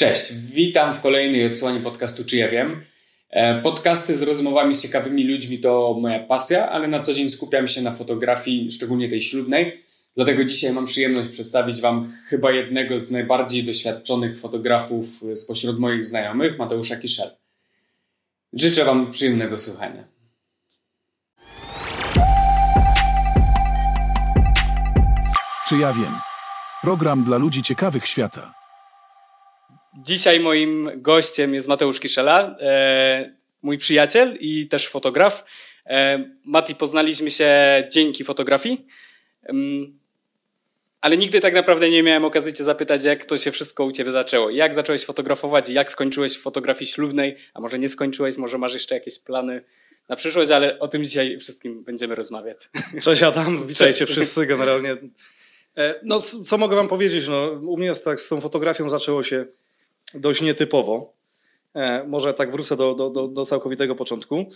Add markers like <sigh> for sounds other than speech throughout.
Cześć, witam w kolejnej odsłonie podcastu Czy ja wiem. E, podcasty z rozmowami z ciekawymi ludźmi to moja pasja, ale na co dzień skupiam się na fotografii, szczególnie tej ślubnej. Dlatego dzisiaj mam przyjemność przedstawić Wam chyba jednego z najbardziej doświadczonych fotografów spośród moich znajomych, Mateusza Kiszel. Życzę Wam przyjemnego słuchania. Czy ja wiem? Program dla ludzi ciekawych świata. Dzisiaj moim gościem jest Mateusz Kiszela, e, mój przyjaciel i też fotograf. E, Mati, poznaliśmy się dzięki fotografii, ale nigdy tak naprawdę nie miałem okazji Cię zapytać, jak to się wszystko u Ciebie zaczęło. Jak zacząłeś fotografować i jak skończyłeś w fotografii ślubnej, a może nie skończyłeś, może masz jeszcze jakieś plany na przyszłość, ale o tym dzisiaj wszystkim będziemy rozmawiać. Cześć Adam, <laughs> witajcie Cześć. wszyscy generalnie. E, no, co mogę wam powiedzieć? No, u mnie tak, z tą fotografią zaczęło się dość nietypowo. E, może tak wrócę do, do, do, do całkowitego początku.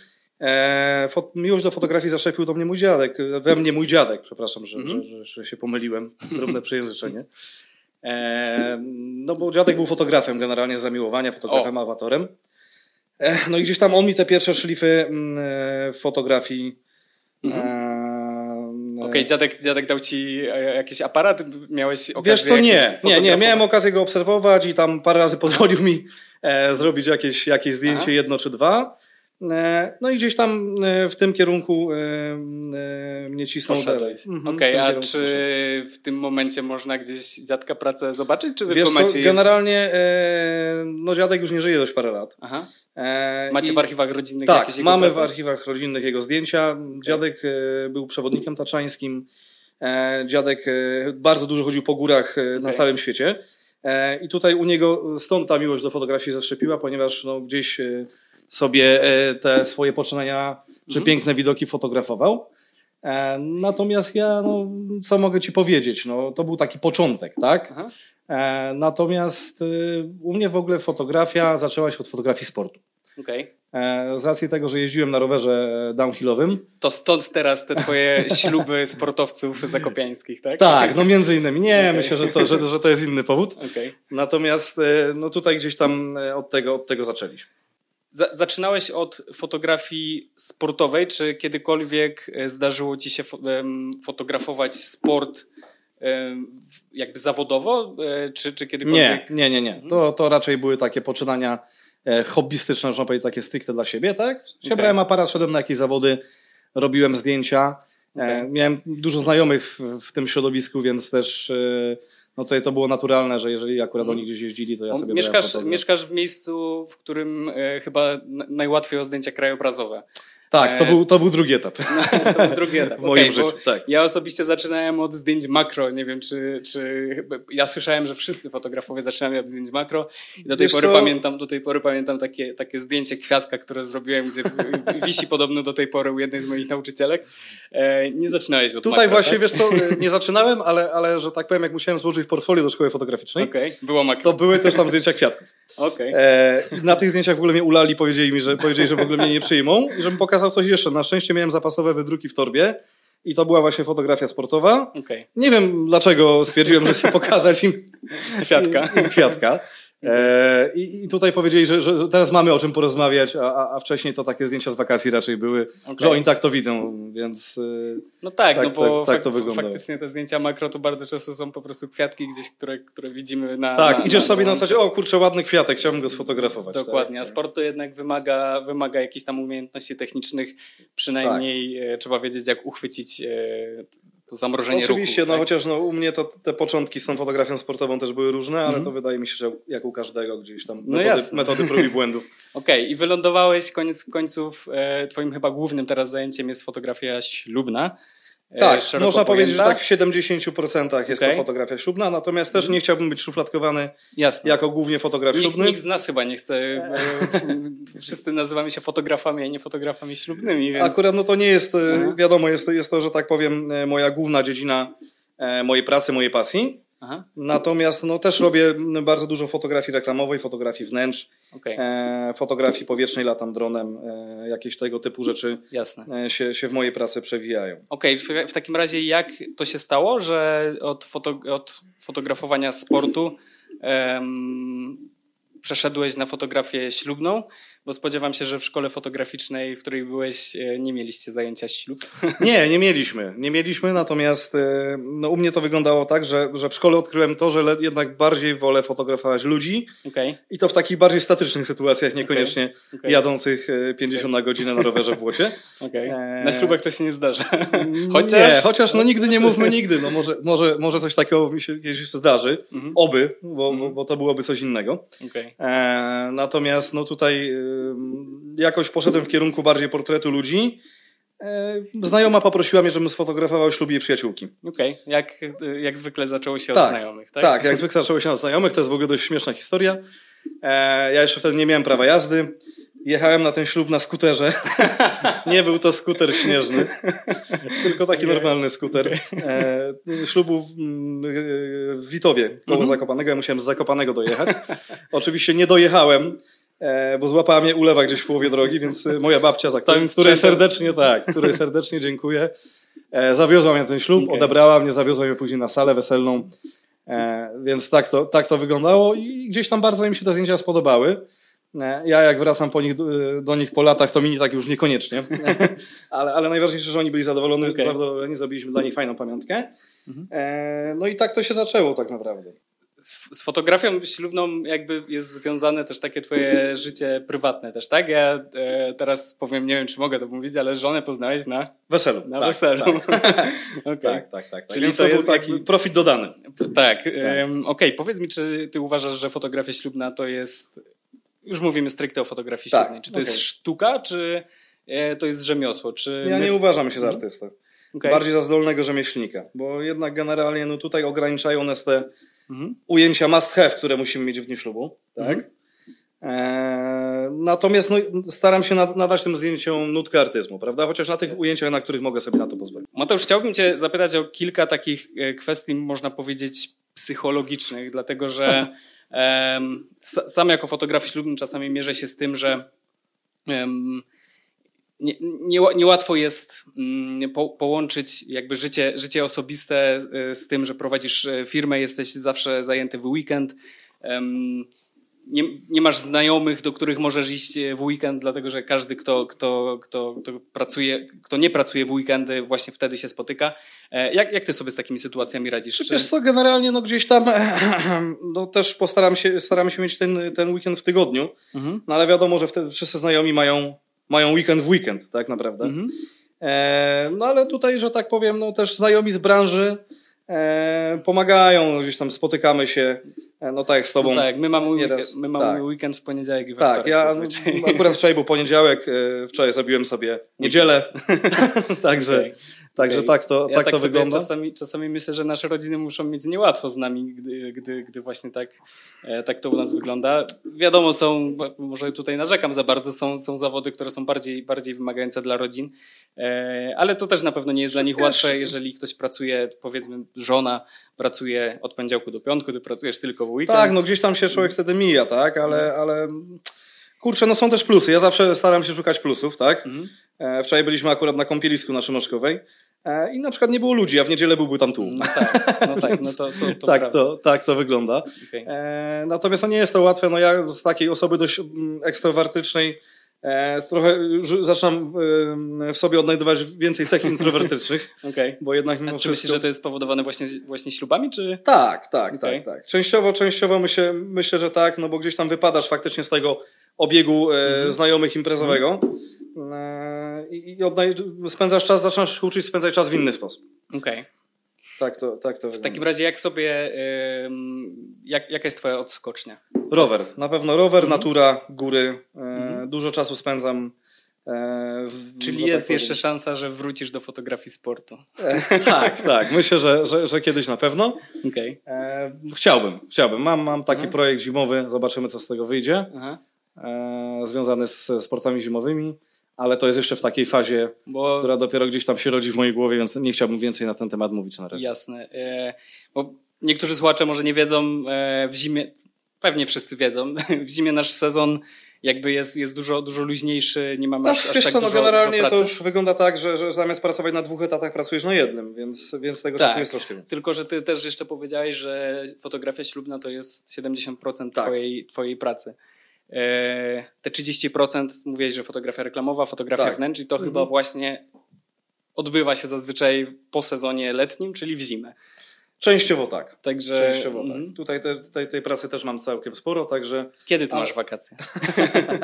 E, fot, miłość do fotografii zaszczepił do mnie mój dziadek, we mnie mój dziadek, przepraszam, że, mm -hmm. że, że, że, się pomyliłem, drobne przejęzyczenie. E, no bo dziadek był fotografem generalnie zamiłowania, fotografem, o. amatorem. E, no i gdzieś tam on mi te pierwsze szlify mm, e, fotografii mm -hmm Okej, okay, dziadek, dziadek dał ci e, jakiś aparat? Miałeś okazję Wiesz co, nie, nie, nie, miałem okazję go obserwować i tam parę razy <laughs> pozwolił mi e, zrobić jakieś, jakieś zdjęcie, Aha. jedno czy dwa. E, no i gdzieś tam e, w tym kierunku mnie cisnął dalej. Mhm, Okej, okay, a czy w tym momencie można gdzieś dziadka pracę zobaczyć? Czy Wiesz co, generalnie no dziadek już nie żyje dość parę lat. Aha. Macie I, w archiwach rodzinnych tak, jakieś mamy prace? w archiwach rodzinnych jego zdjęcia. Dziadek był przewodnikiem taczańskim. Dziadek bardzo dużo chodził po górach okay. na całym świecie. I tutaj u niego stąd ta miłość do fotografii zaszczepiła, ponieważ no, gdzieś sobie e, te swoje poczynania, że mhm. piękne widoki fotografował. E, natomiast ja, no, co mogę ci powiedzieć, no, to był taki początek, tak? Aha. E, natomiast u mnie w ogóle fotografia zaczęła się od fotografii sportu. Okay. Z racji tego, że jeździłem na rowerze downhillowym. To stąd teraz te twoje <laughs> śluby sportowców zakopiańskich, tak? Tak, no między innymi. Nie, okay. myślę, że to, że, że to jest inny powód. Okay. Natomiast no tutaj gdzieś tam od tego, od tego zaczęliśmy zaczynałeś od fotografii sportowej. Czy kiedykolwiek e, zdarzyło ci się fotografować sport jakby zawodowo? E, czy, czy kiedykolwiek... Nie, nie, nie. nie. To, to raczej były takie poczynania e, hobbystyczne, można powiedzieć, takie stricte dla siebie, tak? Okay. Brałem aparat, szedłem na jakieś zawody, robiłem zdjęcia. Okay. Miałem dużo znajomych w, w, tym środowisku, więc też no tutaj to było naturalne, że jeżeli akurat oni gdzieś jeździli, to ja sobie mieszkasz, mieszkasz w miejscu, w którym e, chyba najłatwiej o zdjęcia krajobrazowe. Tak, to e, był, to był drugi etap. No, <laughs> to był drugi etap. w moim okay, życiu, tak. Ja osobiście zaczynałem od zdjęć makro. Nie wiem, czy, czy ja słyszałem, że wszyscy fotografowie zaczynają od zdjęć makro. I do tej pory pamiętam, do tej pory pamiętam takie, takie zdjęcie kwiatka, które zrobiłem, gdzie <laughs> wisi podobno do tej pory u jednej z moich nauczycielek. E, nie zaczynałeś od Tutaj makro, właśnie, tak? wiesz co, nie <laughs> zaczynałem, ale, ale że tak powiem, jak musiałem złożyć portfolio do szkoły fotograficznej, okay. było makro. to były też tam zdjęcia kwiatków. Okay. E, na tych zdjęciach w ogóle mnie ulali, powiedzieli mi, że, powiedzieli, że w ogóle mnie nie przyjmą i żebym pokazał coś jeszcze. Na szczęście miałem zapasowe wydruki w torbie i to była właśnie fotografia sportowa. Okay. Nie wiem dlaczego stwierdziłem, że chcę pokazać im <laughs> kwiatka. Im kwiatka. E, I, I, tutaj powiedzieli, że, że, teraz mamy o czym porozmawiać, a, a, wcześniej to takie zdjęcia z wakacji raczej były, okay. że oni tak to widzą, więc. E, no tak, tak no bo tak, tak to wygląda. faktycznie te zdjęcia makro to bardzo często są po prostu kwiatki gdzieś, które, które widzimy na. Tak, na, idziesz na, sobie na zasadzie, o kurczę, ładny kwiatek, chciałbym go sfotografować. Dokładnie, tak, a sport to jednak wymaga, wymaga jakichś tam umiejętności technicznych, przynajmniej tak. trzeba wiedzieć, jak uchwycić to zamrożenie no, Oczywiście, ruchu, no tak? chociaż no, u mnie to te początki z tą fotografią sportową też były różne, ale mm. to wydaje mi się, że jak u każdego gdzieś tam no metody, metody prób i błędów. <laughs> Okej, okay. i wylądowałeś koniec końców, e, twoim chyba głównym teraz zajęciem jest fotografia ślubna. E, tak, można powiedzieć, że tak w 70% jest okay. to fotografia ślubna, natomiast też nie chciałbym być szufladkowany Jasne. jako głównie fotograf nikt, ślubny. Nikt z nas chyba nie chce, <laughs> wszyscy nazywamy się fotografami, a nie fotografami ślubnymi. Więc... Akurat no to nie jest, Aha. wiadomo, jest to, jest to, że tak powiem, e, moja główna dziedzina e, mojej pracy, mojej pasji. Aha. Natomiast no, też robię bardzo dużo fotografii reklamowej, fotografii wnętrz, okay. e, fotografii powietrznej, latam dronem, e, jakieś tego typu rzeczy Jasne. E, się, się w mojej pracy przewijają. Okej, okay. w, w, takim razie jak to się stało, że od, foto, od fotografowania sportu przeszedłeś na fotografię ślubną, bo spodziewam się, że w szkole fotograficznej, w której byłeś, e, nie mieliście zajęcia ślub. <laughs> Nie, nie mieliśmy. Nie mieliśmy, natomiast e, no, u mnie to wyglądało tak, że, że w szkole odkryłem to, że jednak bardziej wolę fotografować ludzi okay. i to w takich bardziej statycznych sytuacjach, niekoniecznie okay. Okay. jadących 50 na godzinę na rowerze w błocie. <laughs> Na ślubach to się nie zdarza. chociaż... Nie, chociaż no nigdy nie mówmy nigdy. No, może, może, może coś takiego mi się kiedyś zdarzy. Mhm. Oby, bo, mhm. bo to byłoby coś innego. E, natomiast no tutaj jakoś poszedłem w kierunku bardziej portretu ludzi. E, znajoma poprosiła mnie, żebym sfotografował ślub jej przyjaciółki. Okej, okay. jak, jak zwykle zaczęło się tak, od znajomych, tak? Tak, jak zwykle zaczęło się od znajomych, to jest w ogóle dość śmieszna historia. E, ja jeszcze wtedy nie miałem prawa jazdy. Jechałem na ten ślub na skuterze. <laughs> nie był to skuter śnieżny, <laughs> tylko taki normalny skuter. E, ślubu w, w Witowie, koło -hmm. Zakopanego. Ja musiałem z Zakopanego dojechać. Oczywiście nie dojechałem, E, bo złapała mnie ulewa gdzieś w połowie drogi, więc e, moja babcia, za której, której serdecznie, tak, której serdecznie dziękuję, e, zawiozła mnie ten ślub, okay. odebrała mnie, zawiozła mnie później na salę weselną, więc tak to, tak to wyglądało i gdzieś tam bardzo mi się te zdjęcia spodobały. Ja jak wracam po nich, do nich po latach, to mi tak już niekoniecznie, <laughs> ale, ale najważniejsze, że oni byli zadowoleni, okay. zadowoleni zrobiliśmy dla nich fajną pamiątkę. Mhm. No i tak to się zaczęło tak naprawdę z, fotografią ślubną jakby jest związane też takie twoje <laughs> życie prywatne też, tak? Ja e, teraz powiem, nie wiem czy mogę to mówić, ale żonę poznałeś na weselu. Na tak, weselu. Tak. <laughs> okay. tak, tak, tak, tak. Czyli Więc to, jest taki jakby... profit dodany. Tak. tak. Um, Okej, okay. powiedz mi, czy ty uważasz, że fotografia ślubna to jest, już mówimy stricte o fotografii tak. ślubnej, czy to okay. jest sztuka, czy e, to jest rzemiosło? Czy ja nie uważam się za mhm. artystę. Okay. Bardziej za zdolnego rzemieślnika, bo jednak generalnie no tutaj ograniczają nas te mhm. ujęcia must have, które musimy mieć w dniu ślubu, tak? Mhm. Eee, natomiast no, staram się nadać tym zdjęciom nutkę artyzmu, prawda? Chociaż na tych yes. ujęciach, na których mogę sobie na to pozwolić. Mateusz, chciałbym Cię zapytać o kilka takich e, kwestii, można powiedzieć, psychologicznych, dlatego że um, sam jako fotograf ślubny czasami mierzę się z tym, że um, nie, nie, niełatwo jest mm, po, połączyć jakby życie, życie osobiste y, z tym, że prowadzisz y, firmę, jesteś zawsze zajęty w weekend. Nie, nie, masz znajomych, do których możesz iść y, w weekend, dlatego że każdy, kto, kto, kto, kto, pracuje, kto nie pracuje w weekendy, właśnie wtedy się spotyka. E, jak, jak ty sobie z takimi sytuacjami radzisz? Czy... Wiesz co, generalnie no gdzieś tam <clears throat> no też postaram się, staram się mieć ten, ten weekend w tygodniu, mhm. no ale wiadomo, że wtedy wszyscy znajomi mają mają weekend w weekend, tak naprawdę. Mhm. E, no ale tutaj, że tak powiem, no też znajomi z branży e, pomagają, no, gdzieś tam spotykamy się, e, no tak jak z tobą. No tak, my mamy, weekend, my mamy tak. weekend w poniedziałek i we Tak, ja akurat wczoraj był poniedziałek, e, wczoraj zrobiłem sobie niedzielę, <laughs> także... Okay. Także okay. tak to, ja tak, tak to wygląda. Czasami, czasami myślę, że nasze rodziny muszą mieć niełatwo z nami, gdy, gdy, gdy właśnie tak, e, tak to u nas wygląda. Wiadomo, są, może tutaj narzekam za bardzo, są, są zawody, które są bardziej, bardziej wymagające dla rodzin, e, ale to też na pewno nie jest dla nich łatwe, jeżeli ktoś pracuje, powiedzmy żona pracuje od poniedziałku do piątku, ty pracujesz tylko w weekend. Tak, no gdzieś tam się człowiek wtedy mija, tak, ale, ale kurczę, no są też plusy. Ja zawsze staram się szukać plusów, tak. Mhm. E, wczoraj byliśmy akurat na kąpielisku na Szymoszkowej e, i na przykład nie było ludzi, a w niedzielę byłby tam tłum. No tak, no tak, no to, to, to <laughs> tak, to, tak to wygląda. Okay. E, natomiast no nie jest to łatwe. No ja z takiej osoby dość mm, ekstrawertycznej trochę zaczynam w sobie odnajdywać więcej cech introwertycznych. <laughs> okay. Bo jednak mimo A czy wszystko... myślisz, że to jest spowodowane właśnie, właśnie ślubami, czy? Tak, tak, okay. tak, tak. Częściowo, częściowo myślę, myślę, że tak, no bo gdzieś tam wypadasz faktycznie z tego obiegu mhm. znajomych imprezowego. E, i, spędzasz czas, zaczynasz się uczyć spędzać czas w inny sposób. Okej. Okay. Tak to, tak to W takim razie jak sobie, jak, jaka jest twoja odskocznia? Rower. Na pewno rower, mhm. natura, góry. E, mhm. Dużo czasu spędzam e, w, Czyli jest jeszcze szansa, że wrócisz do fotografii sportu. <laughs> tak, tak. Myślę, że, że, że kiedyś na pewno. Okay. chciałbym, chciałbym. Mam, mam taki mhm. projekt zimowy, zobaczymy co z tego wyjdzie. Aha. Związany z sportami zimowymi ale to jest jeszcze w takiej fazie, Bo... która dopiero gdzieś tam się rodzi w mojej głowie, więc nie chciałbym więcej na ten temat mówić na razie. Jasne. E, bo niektórzy słuchacze może nie wiedzą, e, w zimie, pewnie wszyscy wiedzą, <laughs> w zimie nasz sezon jakby jest, jest dużo, dużo luźniejszy, nie mamy No, aż, aż tak co, no dużo, generalnie dużo to już wygląda tak, że, że zamiast pracować na dwóch etatach pracujesz na jednym, więc, więc tego Tak. czasu jest troszkę więcej. Tylko, że ty też jeszcze powiedziałeś, że fotografia ślubna to jest 70% Tak. twojej, twojej pracy. E, te 30% mówiłeś, że fotografia reklamowa, fotografia Tak. wnętrz i to Mhm. chyba właśnie odbywa się zazwyczaj po sezonie letnim, czyli w zimę. Częściowo tak. Także Częściowo mhm. tak. Tutaj te, tej, tej pracy też mam całkiem sporo, także kiedy ty masz wakacje?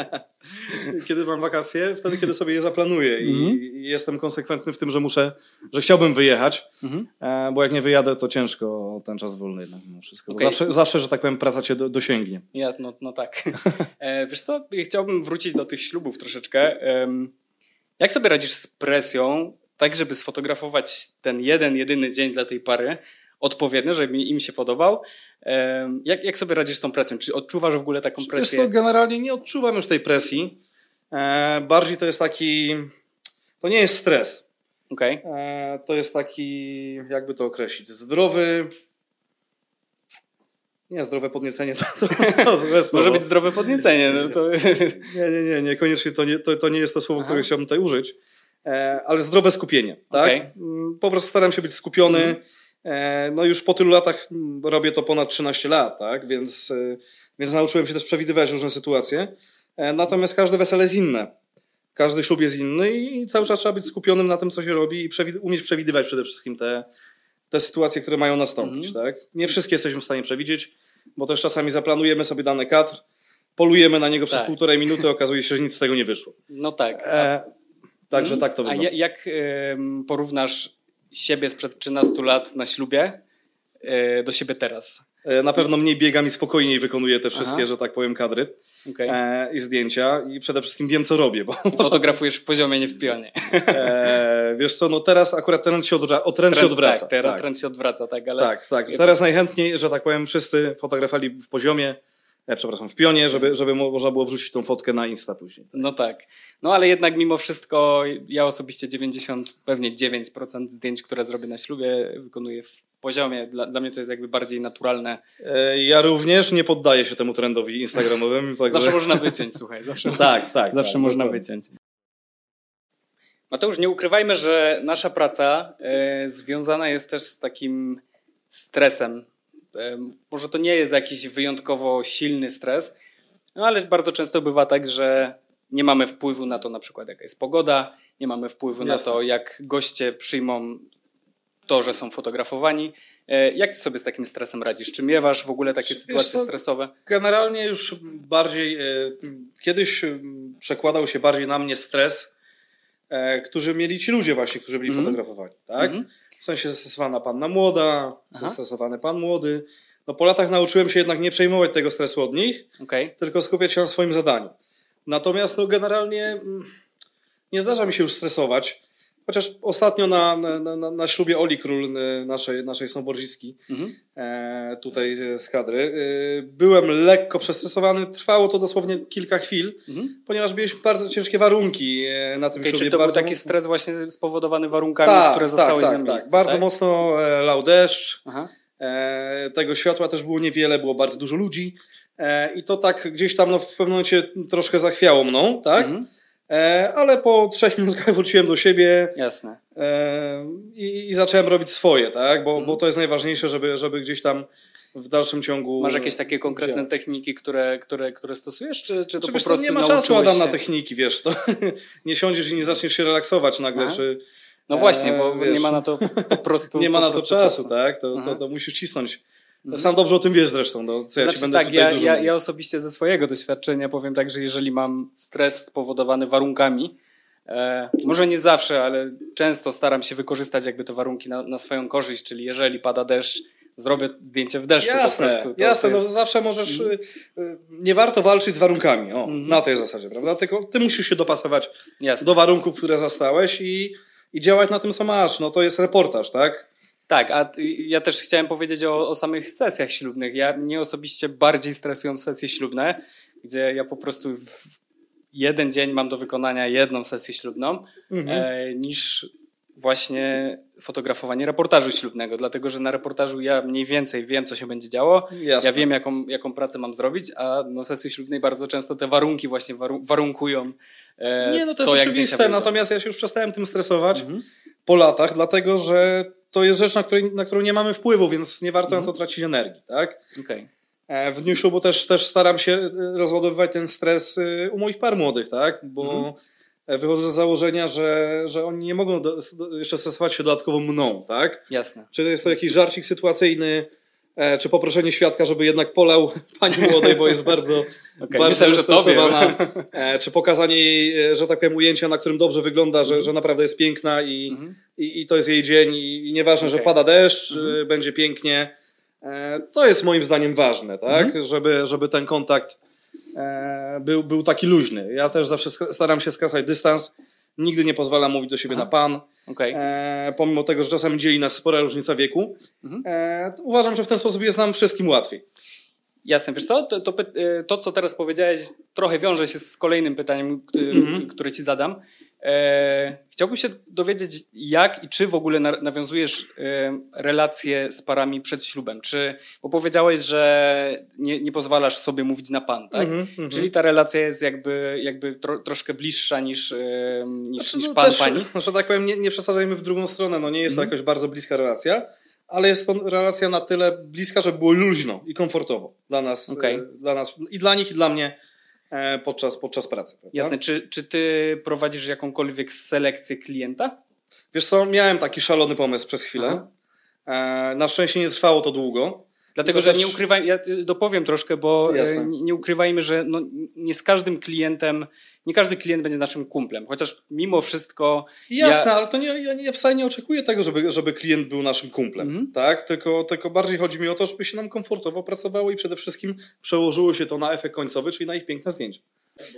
<laughs> kiedy mam wakacje? Wtedy, kiedy sobie je zaplanuję Mhm. i, i jestem konsekwentny w tym, że muszę, że chciałbym wyjechać, Mhm. e, bo jak nie wyjadę, to ciężko ten czas wolny jednak mimo wszystko. Okej. Zawsze, zawsze, że tak powiem, praca cię do, dosięgnie. Ja, no, no tak. <laughs> E, wiesz co, chciałbym wrócić do tych ślubów troszeczkę. Jak sobie radzisz z presją, tak żeby sfotografować ten jeden, jedyny dzień dla tej pary odpowiednio, żeby im się podobał? Jak, jak sobie radzisz z tą presją? Czy odczuwasz w ogóle taką Wiesz presję? co, generalnie nie odczuwam już tej presji. E, bardziej to jest taki, to nie jest stres. Okej. E, to jest taki, jakby to określić, zdrowy. Nie, zdrowe podniecenie <laughs> to, to, to złe słowo. Może być zdrowe podniecenie. No to... Nie, nie, nie, niekoniecznie to nie, to, to nie jest to słowo, Aha. które chciałbym tutaj użyć, e, ale zdrowe skupienie. Tak? Mhm. Mm, Po prostu staram się być skupiony. E, no już po tylu latach robię to ponad 13 lat, tak? więc, e, więc nauczyłem się też przewidywać różne sytuacje. E, natomiast każde wesele jest inne. Każdy ślub jest inny i cały czas trzeba być skupionym na tym, co się robi i przewid- umieć przewidywać przede wszystkim te, te sytuacje, które mają nastąpić. Mhm. Tak? Nie wszystkie jesteśmy w stanie przewidzieć, bo też czasami zaplanujemy sobie dany kadr, polujemy na niego przez Tak. półtorej minuty, okazuje się, że nic z tego nie wyszło. No tak. A, E, także Mhm. tak to A wygląda. ja- jak porównasz siebie sprzed 13 lat na ślubie e, do siebie teraz? E, Na pewno mniej biegam i spokojniej wykonuję te wszystkie, Aha. że tak powiem, kadry Okej. e, i zdjęcia i przede wszystkim wiem, co robię, bo Fotografujesz w poziomie, nie w pionie. e, wiesz co, no teraz akurat trend się, odwra- o, trend się odwraca. Tak, teraz tak. trend się odwraca, tak, ale tak, tak. Teraz najchętniej, że tak powiem, wszyscy fotografali w poziomie, e, przepraszam, w pionie, żeby, żeby mo- można było wrzucić tą fotkę na Insta później. no tak. No ale jednak mimo wszystko ja osobiście 90, pewnie 9% zdjęć, które zrobię na ślubie wykonuję w poziomie. Dla, dla mnie to jest jakby bardziej naturalne. E, ja również nie poddaję się temu trendowi instagramowemu. <laughs> Także... Zawsze można wyciąć, słuchaj, zawsze, <laughs> Tak, tak. zawsze tak, można dokładnie. wyciąć. Mateusz, nie ukrywajmy, że nasza praca e, związana jest też z takim stresem. E, może to nie jest jakiś wyjątkowo silny stres, no ale bardzo często bywa tak, że nie mamy wpływu na to, na przykład jaka jest pogoda, nie mamy wpływu na Jasne. to, jak goście przyjmą to, że są fotografowani. E, jak ty sobie z takim stresem radzisz? Czy miewasz w ogóle takie Wiesz sytuacje stresowe? Generalnie już bardziej, e, kiedyś e, przekładał się bardziej na mnie stres, którzy mieli ci ludzie właśnie, którzy byli Mhm. fotografowani, tak? Mhm. W sensie zestresowana panna młoda, Aha. zestresowany pan młody. No po latach nauczyłem się jednak nie przejmować tego stresu od nich, Okej. tylko skupiać się na swoim zadaniu. Natomiast no generalnie mm, nie zdarza mi się już stresować, chociaż ostatnio na, na, na, na ślubie Oli Król, e, naszej, naszej snowboardzistki, Mhm. e, tutaj z kadry. E, byłem lekko przestresowany, trwało to dosłownie kilka chwil, Mhm. ponieważ mieliśmy bardzo ciężkie warunki e, na tym Okej, ślubie. czy to był bardzo taki mocno- stres właśnie spowodowany warunkami, tak, które tak, zostały tak, na tak. miejscu? Bardzo tak? mocno e, lał deszcz, Aha. e, tego światła też było niewiele, było bardzo dużo ludzi i to tak gdzieś tam no, w pewnym momencie troszkę zachwiało mną, tak? Mhm. E, ale po trzech <laughs> minutach wróciłem do siebie Jasne. e, i, i zacząłem robić swoje, tak? Bo, Mhm. bo to jest najważniejsze, żeby, żeby gdzieś tam w dalszym ciągu. Masz jakieś takie konkretne działać. techniki, które, które, które stosujesz, czy, czy to Czy po prostu nie ma czasu Adam na się? techniki, wiesz, to <laughs> nie siądziesz i nie zaczniesz się relaksować nagle, Aha. czy No właśnie, bo E, nie ma na to po <laughs> prostu nie ma po na to prostu czasu, tak? To, to, to musisz cisnąć. Mhm. Sam dobrze o tym wiesz zresztą, no, co ja znaczy, ci będę tak, ja, ja, ja osobiście ze swojego doświadczenia powiem tak, że jeżeli mam stres spowodowany warunkami, e, może nie zawsze, ale często staram się wykorzystać jakby te warunki na, na swoją korzyść, czyli jeżeli pada deszcz, zrobię zdjęcie w deszczu po Jasne, prostu. To, jasne, to jest... no zawsze możesz, y, y, nie warto walczyć z warunkami, o, Mhm. na tej zasadzie, prawda? Tylko ty musisz się dopasować Jasne. do warunków, które zastałeś i, i działać na tym, co masz, no to jest reportaż, tak? Tak, a ja też chciałem powiedzieć o, o samych sesjach ślubnych. Ja, mnie osobiście bardziej stresują sesje ślubne, gdzie ja po prostu jeden dzień mam do wykonania jedną sesję ślubną, Mhm. e, niż właśnie fotografowanie reportażu ślubnego, dlatego że na reportażu ja mniej więcej wiem, co się będzie działo, Jasne. ja wiem, jaką, jaką pracę mam zrobić, a na sesji ślubnej bardzo często te warunki właśnie waru- warunkują e, Nie, no to jest jak zdjęcia oczywiste, natomiast ja się już przestałem tym stresować po latach, dlatego że to jest rzecz, na, której, na którą nie mamy wpływu, więc nie warto na to tracić energii, tak? Okej. E, W dniu ślubu też, też staram się e, rozładowywać ten stres e, u moich par młodych, tak? Bo e, wychodzę z założenia, że, że oni nie mogą do, do, jeszcze stresować się dodatkowo mną, tak? Jasne. Czy to jest to jakiś żarcik sytuacyjny, czy poproszenie świadka, żeby jednak polał <laughs> pani młodej, bo jest bardzo, Okej, bardzo myślałem, że. <laughs> E, czy pokazanie jej, e, że tak powiem, ujęcia, na którym dobrze wygląda, że, że naprawdę jest piękna i, i, i to jest jej dzień i, nieważne, że Mhm. Okej. pada deszcz, e, będzie pięknie. E, to jest moim zdaniem ważne, tak? Mhm. Żeby, żeby ten kontakt e, był, był taki luźny. Ja też zawsze staram się skracać dystans. Nigdy nie pozwalam mówić do siebie na pan. Okej. E, pomimo tego, że czasami dzieli nas spora różnica wieku. Mhm. E, uważam, że w ten sposób jest nam wszystkim łatwiej. Jasne, wiesz co, to, to, e, to co teraz powiedziałeś trochę wiąże się z kolejnym pytaniem, który, Mhm. które ci zadam. E, chciałbym się dowiedzieć, jak i czy w ogóle na, nawiązujesz e, relacje z parami przed ślubem. Czy, bo powiedziałeś, że nie, nie pozwalasz sobie mówić na pan, tak? Mhm, mhm. Czyli ta relacja jest jakby, jakby tro, troszkę bliższa niż, e, niż, Znaczy, niż no pan, też, pani. <laughs> Że tak powiem, nie, nie przesadzajmy w drugą stronę. No nie jest to jakoś bardzo bliska relacja, ale jest to relacja na tyle bliska, żeby było luźno i komfortowo dla nas, e, dla nas i dla nich, i dla mnie podczas, podczas pracy. prawda? Jasne, czy, czy ty prowadzisz jakąkolwiek selekcję klienta? Wiesz co, miałem taki szalony pomysł przez chwilę. E, na szczęście nie trwało to długo. Dlatego, To że też- nie ukrywaj, ja y, dopowiem troszkę, bo Jasne. y, nie nie ukrywajmy, że no, nie z każdym klientem, nie każdy klient będzie naszym kumplem, chociaż mimo wszystko Jasne, ja, ale to nie, ja nie, wcale nie oczekuję tego, żeby, żeby klient był naszym kumplem, Mhm. tak? Tylko, tylko bardziej chodzi mi o to, żeby się nam komfortowo pracowało i przede wszystkim przełożyło się to na efekt końcowy, czyli na ich piękne zdjęcia.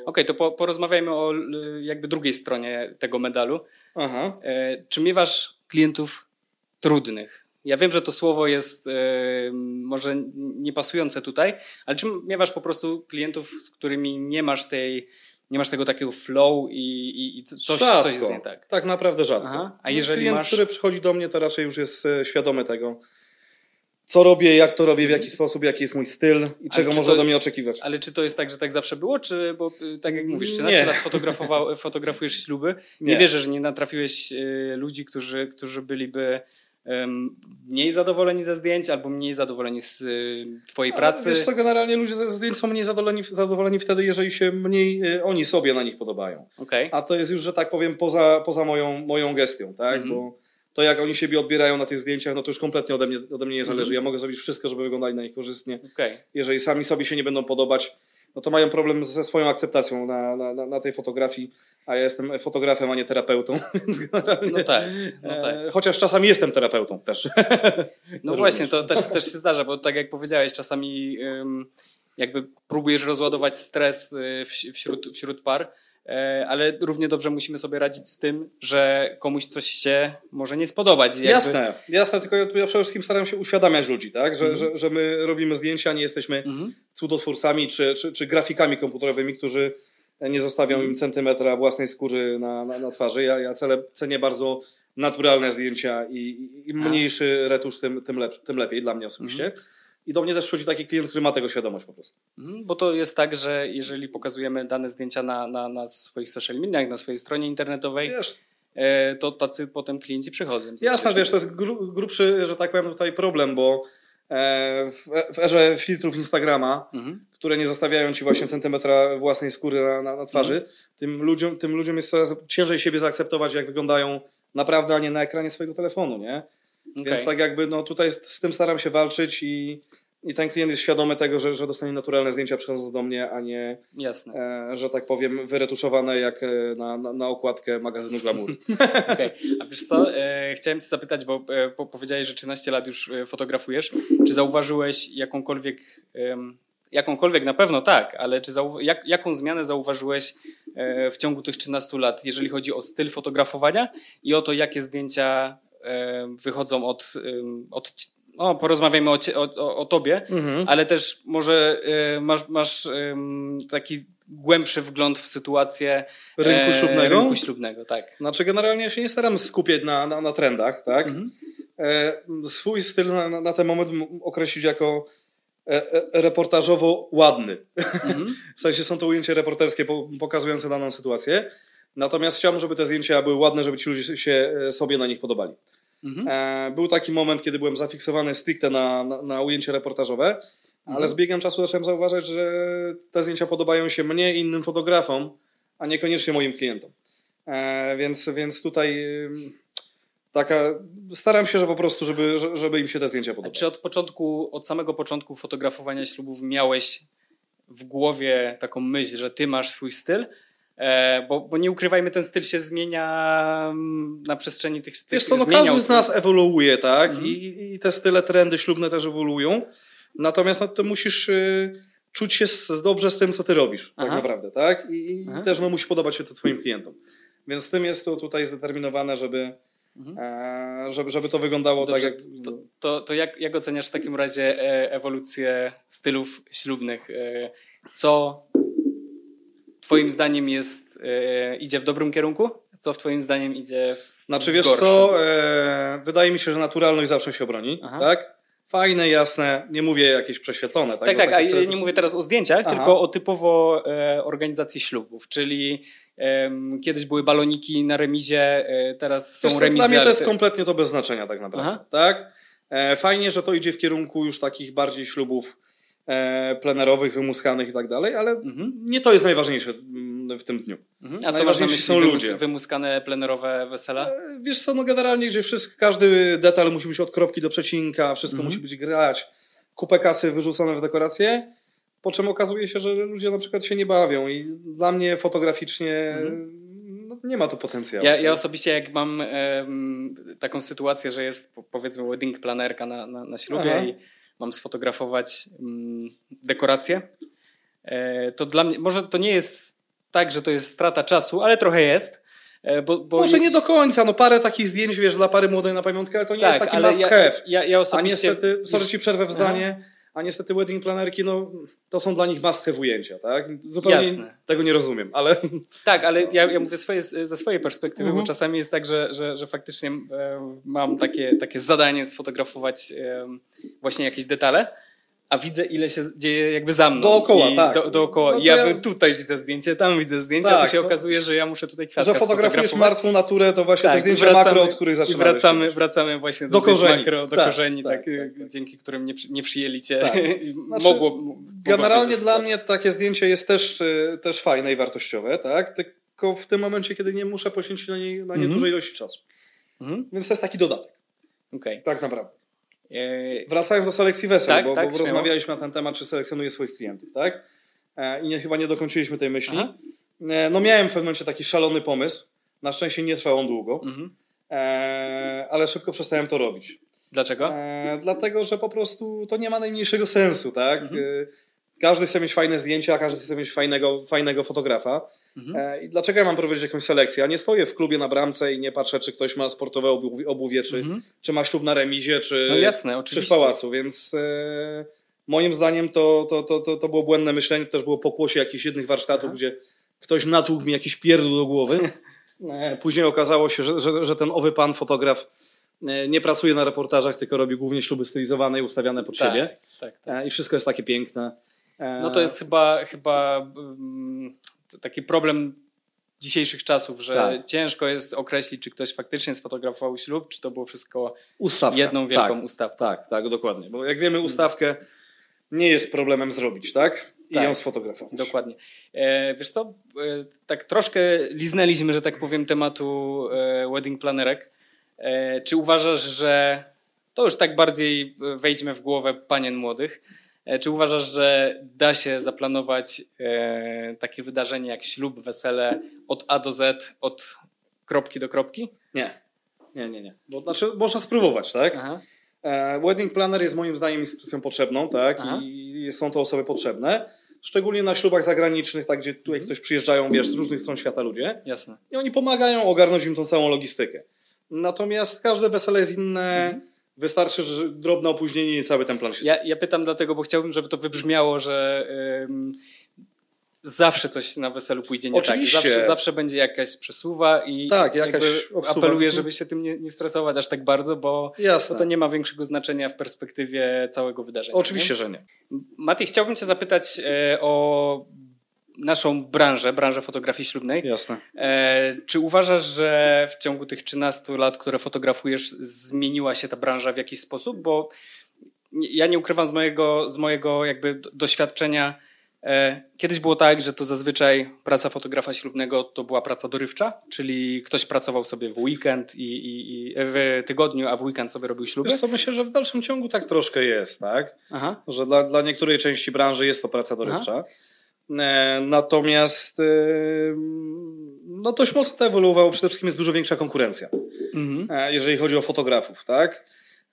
Okej, to po, porozmawiajmy o jakby drugiej stronie tego medalu. Aha. E, czy miewasz klientów trudnych? Ja wiem, że to słowo jest e, może niepasujące tutaj, ale czy miewasz po prostu klientów, z którymi nie masz tej, nie masz tego takiego flow i, i, i coś, rzadko. coś jest nie tak? Tak naprawdę rzadko. Aha. A No, jeżeli klient, masz- który przychodzi do mnie, to raczej już jest e, świadomy tego, co robię, jak to robię, w jaki sposób, jaki jest mój styl i czego czy można to- do mnie oczekiwać. Ale czy to jest tak, że tak zawsze było, czy bo y, tak jak mówisz, 13 Nie. lat <laughs> fotografujesz śluby? Nie. Nie. wierzę, że nie natrafiłeś y, ludzi, którzy, którzy byliby mniej zadowoleni ze zdjęć albo mniej zadowoleni z y, twojej Ale pracy. Wiesz co, generalnie ludzie ze zdjęć są mniej zadowoleni, zadowoleni wtedy, jeżeli się mniej e, oni sobie na nich podobają. Okej. A to jest już, że tak powiem, poza, poza moją, moją gestią, tak? Mhm. Bo to, jak oni siebie odbierają na tych zdjęciach, no to już kompletnie ode mnie, ode mnie nie zależy. Mhm. Ja mogę zrobić wszystko, żeby wyglądali na nich korzystnie. Okej. Jeżeli sami sobie się nie będą podobać, no to mają problem ze swoją akceptacją na, na, na, tej fotografii, a ja jestem fotografem, a nie terapeutą, <laughs> więc generalnie... No tak, no tak. E, chociaż czasami jestem terapeutą też. No <laughs> właśnie, to też, też się zdarza, bo tak jak powiedziałeś, czasami jakby próbujesz rozładować stres y, wś- wśród, wśród par, ale równie dobrze musimy sobie radzić z tym, że komuś coś się może nie spodobać. Jakby, Jasne, jasne, tylko ja, przede wszystkim staram się uświadamiać ludzi, tak? Że, że, że my robimy zdjęcia, nie jesteśmy Mhm. cudotwórcami czy, czy, czy grafikami komputerowymi, którzy nie zostawią im centymetra własnej skóry na, na, na twarzy. Ja, ja cele, cenię bardzo naturalne zdjęcia i, i mniejszy retusz, tym, tym, lepszy, tym lepiej dla mnie osobiście. I do mnie też przychodzi taki klient, który ma tego świadomość po prostu. Mhm, Bo to jest tak, że jeżeli pokazujemy dane zdjęcia na, na, na swoich social mediach, na swojej stronie internetowej, Wiesz, e, to tacy potem klienci przychodzą. Jasne, wiesz, to jest gru, grubszy, że tak powiem, tutaj problem, bo e, w, w erze filtrów Instagrama, Mhm. które nie zostawiają ci właśnie centymetra własnej skóry na, na, na twarzy, tym, ludziom, tym ludziom jest coraz ciężej siebie zaakceptować, jak wyglądają naprawdę, a nie na ekranie swojego telefonu, nie? Okej. Więc tak jakby, no tutaj z, z tym staram się walczyć i, i ten klient jest świadomy tego, że, że dostanie naturalne zdjęcia przychodząc do mnie, a nie, e, że tak powiem, wyretuszowane jak e, na, na, na okładkę magazynu Glamour. <laughs> Okej, a wiesz co, e, chciałem cię zapytać, bo e, po, powiedziałeś, że 13 lat już e, fotografujesz. Czy zauważyłeś jakąkolwiek, em, jakąkolwiek na pewno tak, ale czy zau, jak, jaką zmianę zauważyłeś e, w ciągu tych 13 lat, jeżeli chodzi o styl fotografowania i o to, jakie zdjęcia e, wychodzą od, od no, porozmawiajmy o, cie, o, o, tobie, Mhm. ale też może e, masz, masz em, taki głębszy wgląd w sytuację Rynku e, ślubnego? Rynku ślubnego, tak. Znaczy generalnie ja się nie staram skupiać na, na, na trendach, tak? Mhm. E, swój styl na, na, ten moment określić jako e, e, reportażowo ładny. Mhm. <laughs> W sensie są to ujęcia reporterskie po, pokazujące daną sytuację. Natomiast chciałbym, żeby te zdjęcia były ładne, żeby ci ludzie się e, sobie na nich podobali. Mhm. E, był taki moment, kiedy byłem zafiksowany stricte na, na, na ujęcie reportażowe, ale z biegiem czasu zacząłem zauważać, że te zdjęcia podobają się mnie i innym fotografom, a niekoniecznie moim klientom. E, więc, więc tutaj taka, staram się, że po prostu, żeby, że- żeby im się te zdjęcia podobały. czy od początku, od samego początku fotografowania ślubów miałeś w głowie taką myśl, że ty masz swój styl? E, bo, bo nie ukrywajmy, ten styl się zmienia mm, na przestrzeni tych, tych Wiesz co, no każdy z nas ewoluuje, tak? Mhm. I, I te style, trendy ślubne też ewoluują. Natomiast no, to musisz y, czuć się dobrze z tym, co ty robisz, tak Aha. naprawdę, tak? I, Aha. też no, musi podobać się to twoim klientom. Więc z tym jest to tutaj zdeterminowane, żeby, e, żeby, żeby to wyglądało Mhm. Dobrze, tak, jak... To, to, to jak, jak oceniasz w takim razie e, ewolucję stylów ślubnych? Co twoim zdaniem jest, e, idzie w dobrym kierunku? Co w twoim zdaniem idzie w Znaczy wiesz gorszym? co, e, wydaje mi się, że naturalność zawsze się obroni, Aha. tak? Fajne, jasne, nie mówię jakieś prześwietlone, tak? Tak, tak, a ja nie mówię teraz o zdjęciach, Aha. tylko o typowo e, organizacji ślubów, czyli kiedyś były baloniki na remizie, e, teraz są Wiesz remizy. Dla mnie to jest kompletnie to bez znaczenia tak naprawdę. Aha. Tak? E, fajnie, że to idzie w kierunku już takich bardziej ślubów plenerowych, wymuskanych i tak dalej, ale Mhm. nie to jest najważniejsze mm, w tym dniu. Mhm. A co masz na myśli są ludzie. wymuskane plenerowe wesela? E, Wiesz co, no generalnie, gdzie wszystko, każdy detal musi być od kropki do przecinka, wszystko Mhm. musi być grać, kupę kasy wyrzucone w dekoracje, po czym okazuje się, że ludzie na przykład się nie bawią i dla mnie fotograficznie no, nie ma to potencjału. Mhm. Ja, ja osobiście jak mam taką sytuację, że jest po- powiedzmy wedding planerka na, na, na ślubie Aha. i mam sfotografować mm, dekoracje, e, to dla mnie, może to nie jest tak, że to jest strata czasu, ale trochę jest. e, Bo, bo Może nie do końca, no parę takich zdjęć, wiesz, dla pary młodej na pamiątkę, ale to nie tak, jest taki must ja, have. ja, ja A osobiście... niestety, sorry ci przerwę w Aha. A niestety wedding planerki, no to są dla nich must have ujęcia, tak? Zupełnie Jasne. tego nie rozumiem, ale Tak, ale ja, ja mówię swoje, ze swojej perspektywy, Mhm. bo czasami jest tak, że, że, że faktycznie e, mam takie, takie zadanie sfotografować e, właśnie jakieś detale, a widzę ile się dzieje jakby za mną. Dookoła, I tak. Do, dookoła. No ja, ja- tutaj widzę zdjęcie, tam widzę zdjęcie, a Tak, to się no. okazuje, że ja muszę tutaj kwiatka że fotografujesz martwą naturę, to właśnie te Tak, zdjęcia wracamy- makro, od których I zaczynamy. wracamy, wracamy właśnie do, Do korzeni. makro, do Tak, korzeni, tak, tak, tak, tak. dzięki którym nie, nie przyjęli cię. Tak. <laughs> Znaczy, mogło, Generalnie dla mnie takie zdjęcie jest też, y, też fajne i wartościowe, tak? Tylko w tym momencie, kiedy nie muszę poświęcić na nie, na nie Mhm. dużej ilości czasu. Mhm. Więc to jest taki dodatek, Okej. tak naprawdę. E, Wracając do selekcji wesel, Tak, bo, tak, bo rozmawialiśmy na ten temat, czy selekcjonuję swoich klientów, tak? E, I nie, chyba nie dokończyliśmy tej myśli. Aha. E, no miałem w pewnym momencie taki szalony pomysł. Na szczęście nie trwał on długo, mhm. e, ale szybko przestałem to robić. Dlaczego? Dlatego, że po prostu to nie ma najmniejszego sensu, tak? Mhm. Każdy chce mieć fajne zdjęcia, każdy chce mieć fajnego, fajnego fotografa. Mhm. E, I dlaczego ja mam prowadzić jakąś selekcję? Ja nie stoję w klubie na bramce i nie patrzę, czy ktoś ma sportowe obuwie, obuwie czy, Mhm. czy ma ślub na remizie, czy, No jasne, czy w pałacu, więc e, moim zdaniem to, to, to, to, to było błędne myślenie, to też było pokłosie jakichś jednych warsztatów, Aha. gdzie ktoś natłukł mi jakiś pierdół do głowy. <laughs> E, Później okazało się, że, że, że ten owy pan fotograf e, nie pracuje na reportażach, tylko robi głównie śluby stylizowane i ustawiane pod siebie. Tak, tak. I wszystko jest takie piękne. E, No to jest chyba, chyba mm, taki problem dzisiejszych czasów, że Tak. ciężko jest określić, czy ktoś faktycznie sfotografował ślub, czy to było wszystko ustawka. jedną wielką tak, ustawką. Tak, tak, dokładnie. Bo jak wiemy, ustawkę nie jest problemem zrobić, tak? I Tak. ją sfotografować. Dokładnie. E, wiesz co, e, tak troszkę liznęliśmy, że tak powiem, tematu e, wedding planerek. E, czy uważasz, że to już tak bardziej e, wejdźmy w głowę panien młodych, e, czy uważasz, że da się zaplanować e, takie wydarzenie jak ślub, wesele od A do Z, od kropki do kropki? Nie. Nie, nie, nie. Bo, znaczy, można spróbować, tak? Aha. E, wedding planner jest moim zdaniem instytucją potrzebną, tak? Aha. I są to osoby potrzebne. Szczególnie na ślubach zagranicznych, tak, gdzie tutaj ktoś przyjeżdżają, wiesz, z różnych stron świata ludzie. Jasne. I oni pomagają ogarnąć im tą całą logistykę. Natomiast każde wesele jest inne. Wystarczy, że drobne opóźnienie i cały ten plan się Ja, ja pytam dlatego, bo chciałbym, żeby to wybrzmiało, że ym, zawsze coś na weselu pójdzie nie Oczywiście. tak. Zawsze, zawsze będzie jakaś przesuwa i Tak, jakaś apeluję, żeby się tym nie, nie stresować aż tak bardzo, bo Jasne. to, to nie ma większego znaczenia w perspektywie całego wydarzenia. Oczywiście, nie? że nie. Mati, chciałbym cię zapytać e, o naszą branżę, branżę fotografii ślubnej. Jasne. E, czy uważasz, że w ciągu tych 13 lat, które fotografujesz, zmieniła się ta branża w jakiś sposób? Bo ja nie ukrywam z mojego, z mojego jakby do- doświadczenia. E, kiedyś było tak, że to zazwyczaj praca fotografa ślubnego to była praca dorywcza, czyli ktoś pracował sobie w weekend i, i, i w tygodniu, a w weekend sobie robił śluby. Wiesz co, myślę, że w dalszym ciągu tak troszkę jest, tak? Aha. Że dla, dla niektórej części branży jest to praca dorywcza. E, natomiast e, no dość mocno to ewoluowało. Przede wszystkim jest dużo większa konkurencja, Mhm. e, jeżeli chodzi o fotografów, tak?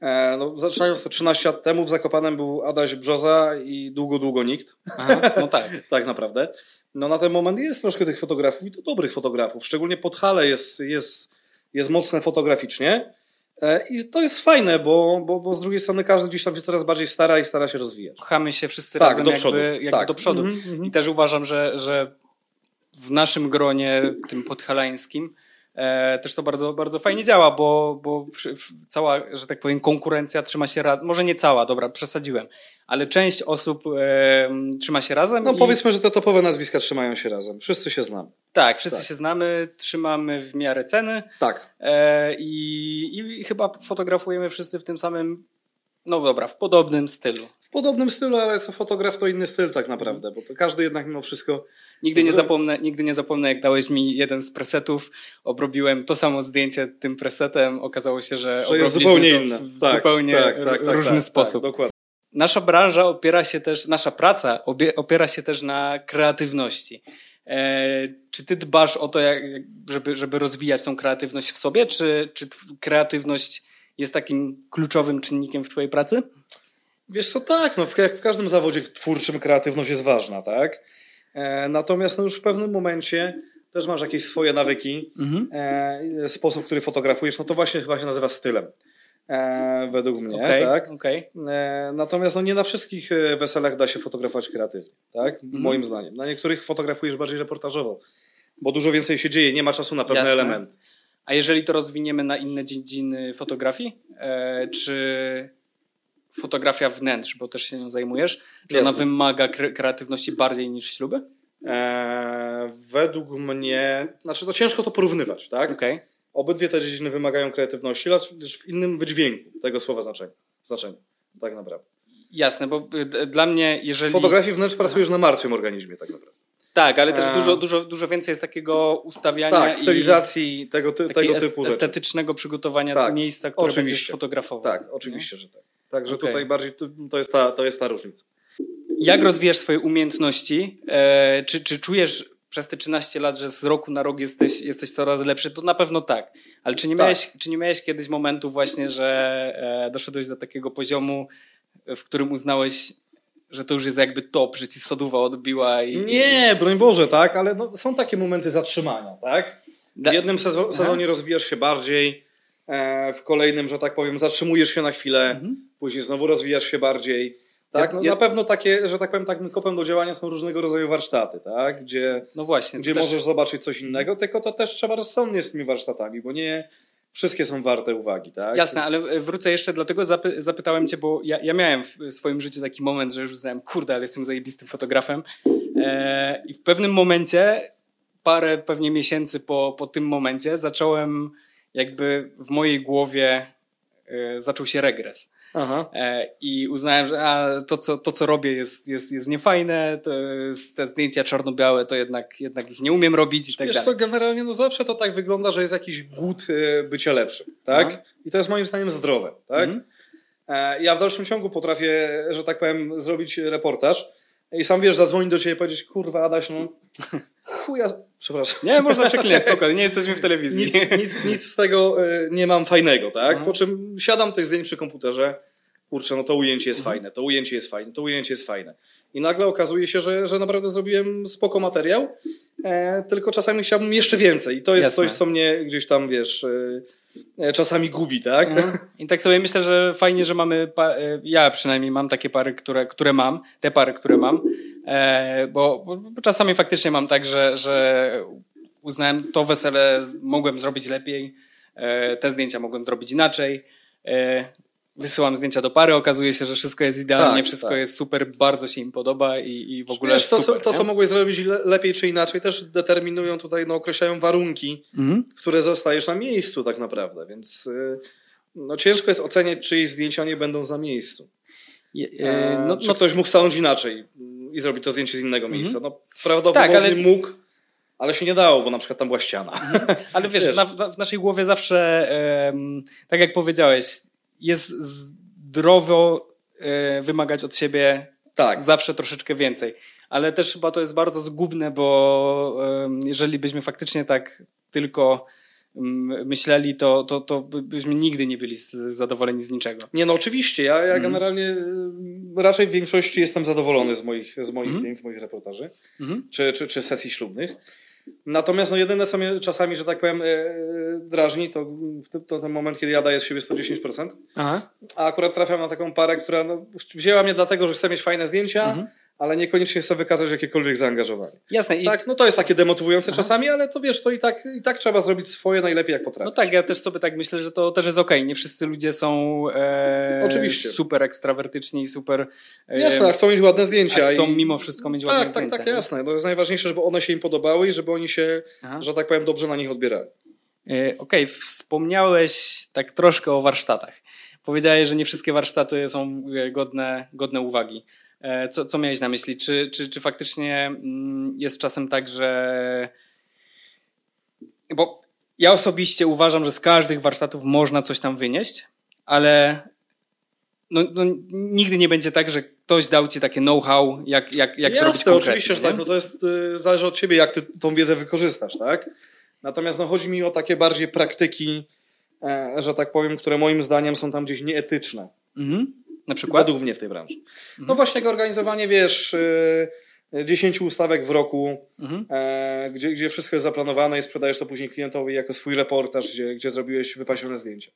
E, no, zaczynając to 13 lat temu w Zakopanem był Adaś Brzoza i długo, długo nikt. Aha. No tak. <laughs> tak naprawdę. No na ten moment jest troszkę tych fotografów i to dobrych fotografów. Szczególnie Podhale jest, jest, jest mocne fotograficznie. E, I to jest fajne, bo, bo, bo z drugiej strony każdy gdzieś tam się coraz bardziej stara i stara się rozwijać. Pchamy się wszyscy Tak, razem do jakby, przodu. jakby Tak. do przodu. Mhm, mhm. I też uważam, że, że w naszym gronie, tym podhalańskim, też to bardzo, bardzo fajnie działa, bo, bo cała, że tak powiem, konkurencja trzyma się razem. Może nie cała, dobra, przesadziłem, ale część osób e, trzyma się razem. No i, powiedzmy, że te topowe nazwiska trzymają się razem. Wszyscy się znamy. Tak, wszyscy tak. się znamy, trzymamy w miarę ceny Tak. e, i, i chyba fotografujemy wszyscy w tym samym, no dobra, w podobnym stylu. W podobnym stylu, ale co fotograf to inny styl tak naprawdę, bo to każdy jednak mimo wszystko Nigdy nie, zapomnę, nigdy nie zapomnę, jak dałeś mi jeden z presetów, obrobiłem to samo zdjęcie tym presetem, okazało się, że, że jest zupełnie inne. w Tak, zupełnie tak, tak, tak, różny tak, sposób. Tak, dokładnie. Nasza branża opiera się też, nasza praca opiera się też na kreatywności. E, czy ty dbasz o to, jak, żeby, żeby rozwijać tą kreatywność w sobie, czy, czy kreatywność jest takim kluczowym czynnikiem w twojej pracy? Wiesz co, tak, no, jak w każdym zawodzie twórczym kreatywność jest ważna, tak? E, natomiast no, już w pewnym momencie też masz jakieś swoje nawyki, e, sposób, który fotografujesz, no to właśnie chyba się nazywa stylem. E, według mnie, Okej, tak? E, natomiast no, nie na wszystkich weselach da się fotografować kreatywnie, tak? Mhm. Moim zdaniem. Na niektórych fotografujesz bardziej reportażowo, bo dużo więcej się dzieje, nie ma czasu na pewne elementy. A jeżeli to rozwiniemy na inne dziedziny fotografii, e, czy fotografia wnętrz, bo też się nią zajmujesz, czy ona wymaga kre- kreatywności bardziej niż śluby? E, według mnie, znaczy to ciężko to porównywać, tak? Okej. Obydwie te dziedziny wymagają kreatywności, lecz w innym wydźwięku tego słowa znaczenia. znaczenia tak naprawdę. Jasne, bo y, dla mnie, jeżeli... W fotografii wnętrz pracujesz na martwym organizmie tak naprawdę. Tak, ale też A. dużo, dużo, dużo więcej jest takiego ustawiania Tak, i stylizacji tego, ty, tego typu rzeczy. estetycznego przygotowania Tak, miejsca, które oczywiście. będziesz fotografował. Tak, oczywiście, że tak. Także Okej. tutaj bardziej to, jest ta, to jest ta różnica. Jak rozwijasz swoje umiejętności? E, czy, czy czujesz przez te 13 lat, że z roku na rok jesteś, jesteś coraz lepszy? To na pewno tak. Ale czy nie, Tak. miałeś, czy nie miałeś kiedyś momentu właśnie, że e, doszedłeś do takiego poziomu, w którym uznałeś, że to już jest jakby top, że ci soduwa odbiła i... Nie, broń Boże, tak, ale no, są takie momenty zatrzymania, tak? W jednym sezo- sezonie rozwijasz się bardziej, w kolejnym, że tak powiem, zatrzymujesz się na chwilę, później znowu rozwijasz się bardziej. Tak? Mhm. Ja- ja- Na pewno takie, że tak powiem, takim kopem do działania są różnego rodzaju warsztaty, tak? Gdzie, No właśnie. gdzie też- możesz zobaczyć coś innego, tylko to też trzeba rozsądnie z tymi warsztatami, bo nie wszystkie są warte uwagi, tak? Jasne, ale e, wrócę jeszcze, dlatego zapy- zapytałem cię, bo ja, ja miałem w swoim życiu taki moment, że już uznałem, kurde, ale jestem zajebistym fotografem. E, I w pewnym momencie, parę pewnie miesięcy po, po tym momencie, zacząłem jakby w mojej głowie e, zaczął się regres. Aha. E, I uznałem, że a, to, co, to, co robię, jest, jest, jest niefajne. To jest, te zdjęcia czarno-białe, to jednak, jednak ich nie umiem robić i tak Wiesz dalej. co, generalnie no zawsze to tak wygląda, że jest jakiś głód e, bycia lepszym, tak? Aha. I to jest moim zdaniem zdrowe, tak? Mhm. Ja w dalszym ciągu potrafię, że tak powiem, zrobić reportaż i sam wiesz, zadzwonić do ciebie i powiedzieć, kurwa Adaś, no chuja, przepraszam. Nie, można przeklinać, spokojnie, nie jesteśmy w telewizji. Nic, nic, nic z tego e, nie mam fajnego, tak? Mhm. Po czym siadam tych zdjęć przy komputerze, kurczę, no to ujęcie jest Mhm. fajne, to ujęcie jest fajne, to ujęcie jest fajne. I nagle okazuje się, że, że naprawdę zrobiłem spoko materiał, e, tylko czasami chciałbym jeszcze więcej. I to jest Jasne. coś, co mnie gdzieś tam, wiesz, e, czasami gubi, tak? Mhm. I tak sobie myślę, że fajnie, że mamy, e, ja przynajmniej mam takie pary, które, które mam, te pary, które mam. E, bo, bo, czasami faktycznie mam tak, że, że uznałem to wesele mogłem zrobić lepiej, e, te zdjęcia mogłem zrobić inaczej. E, wysyłam zdjęcia do pary, okazuje się, że wszystko jest idealnie, tak, wszystko tak. jest super, bardzo się im podoba i, i w ogóle Wiesz, to, super. To, co mogłeś zrobić le lepiej czy inaczej, też determinują tutaj, no, określają warunki, mhm. które zostajesz na miejscu tak naprawdę, więc y, no, ciężko jest oceniać, czyjeś zdjęcia nie będą za miejscu. Je, e, no, czy no, ktoś mógł stanąć inaczej i zrobić to zdjęcie z innego mhm. miejsca? No, prawdopodobnie tak, ale... mógł, ale się nie dało, bo na przykład tam była ściana. Mhm. Ale wiesz, wiesz. Na, w naszej głowie zawsze, um, tak jak powiedziałeś, jest zdrowo e, wymagać od siebie tak. zawsze troszeczkę więcej. Ale też chyba to jest bardzo zgubne, bo jeżeli byśmy faktycznie tak tylko myśleli, to, to, to byśmy nigdy nie byli zadowoleni z niczego. Nie, no oczywiście. Ja, ja mm. generalnie raczej w większości jestem zadowolony z moich, z moich mm. zdjęć, z moich reportaży mm. czy, czy, czy sesji ślubnych. Natomiast no jedyne, co mnie czasami, że tak powiem, e, drażni, to, to ten moment, kiedy ja daję z siebie 110%. Aha. A akurat trafiam na taką parę, która no, wzięła mnie dlatego, że chce mieć fajne zdjęcia, mhm ale niekoniecznie chce wykazać jakiekolwiek zaangażowanie. Jasne. I... Tak, no to jest takie demotywujące Aha. czasami, ale to wiesz, to i tak, i tak trzeba zrobić swoje najlepiej jak potrafisz. No tak, ja też sobie tak myślę, że to też jest okej. Okay. Nie wszyscy ludzie są e, Oczywiście. super ekstrawertyczni, super... E, jasne, chcą mieć ładne zdjęcia. chcą i... mimo wszystko mieć ładne tak, zdjęcia. Tak, tak, jasne. To jest najważniejsze, żeby one się im podobały i żeby oni się, Aha. że tak powiem, dobrze na nich odbierali. E, okej, okay. wspomniałeś tak troszkę o warsztatach. Powiedziałeś, że nie wszystkie warsztaty są e, godne, godne uwagi. E, co, co miałeś na myśli? Czy, czy, czy faktycznie mm, jest czasem tak, że. Bo ja osobiście uważam, że z każdych warsztatów można coś tam wynieść, ale no, no, nigdy nie będzie tak, że ktoś dał ci takie know-how, jak, jak, jak Jasne, zrobić konkretnie. oczywiście, że tak. No to jest, y, zależy od ciebie, jak ty tą wiedzę wykorzystasz, tak? Natomiast no, chodzi mi o takie bardziej praktyki, e, że tak powiem, które moim zdaniem są tam gdzieś nieetyczne. Mhm. Na przykład? Według mnie w tej branży. Mhm. No właśnie organizowanie, wiesz, y, dziesięciu ustawek w roku, mhm. e, gdzie, gdzie wszystko jest zaplanowane i sprzedajesz to później klientowi jako swój reportaż, gdzie, gdzie zrobiłeś wypasione zdjęcia.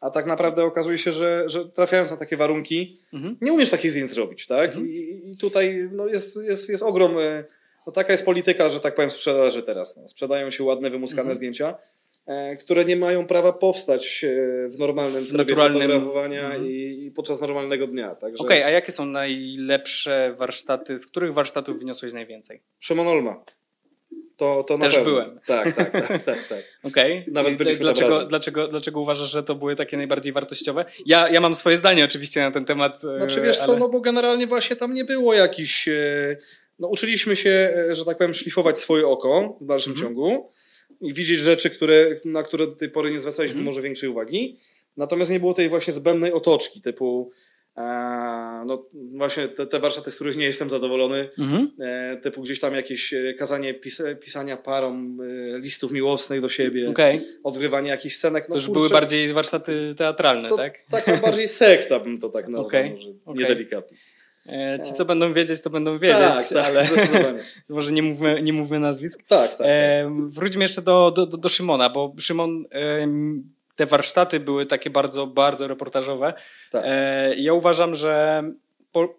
A tak naprawdę okazuje się, że, że trafiając na takie warunki, mhm. nie umiesz takich zdjęć zrobić, tak? Mhm. I, I, tutaj no, jest, jest, jest ogrom. Y, no, taka jest polityka, że tak powiem, sprzedaży teraz. No. Sprzedają się ładne, wymuskane mhm. zdjęcia E, które nie mają prawa powstać e, w normalnym trybie naturalnym... fotografowania mhm. i, i, podczas normalnego dnia. Także... Okej, okay, a jakie są najlepsze warsztaty, z których warsztatów wyniosłeś najwięcej? Szymon Olma. To, to Też byłem. Tak, tak, tak. tak, tak. <laughs> Okej. Okay. Nawet byliśmy dlaczego, dlaczego, dlaczego uważasz, że to były takie najbardziej wartościowe? Ja, ja mam swoje zdanie oczywiście na ten temat. E, znaczy wiesz ale... co, no bo generalnie właśnie tam nie było jakiś... No uczyliśmy się, że tak powiem, szlifować swoje oko w dalszym mhm. ciągu i widzieć rzeczy, które, na które do tej pory nie zwracaliśmy mm. może większej uwagi. Natomiast nie było tej właśnie zbędnej otoczki, typu e, no właśnie te, te warsztaty, z których nie jestem zadowolony, mm. e, typu gdzieś tam jakieś e, kazanie pis pisania parom e, listów miłosnych do siebie, okay. odgrywanie jakichś scenek. No, to już kurczę, były bardziej warsztaty teatralne, to, tak? Taka bardziej sekta bym to tak <laughs> nazwał, okay. może okay. niedelikatnie. E, ci, co będą wiedzieć, to będą wiedzieć, tak, tak, ale <laughs> może nie mówmy, nie mówmy nazwisk. Tak, tak. E, wróćmy jeszcze do, do, do Szymona, bo Szymon, e, te warsztaty były takie bardzo, bardzo reportażowe. Tak. E, ja uważam, że po,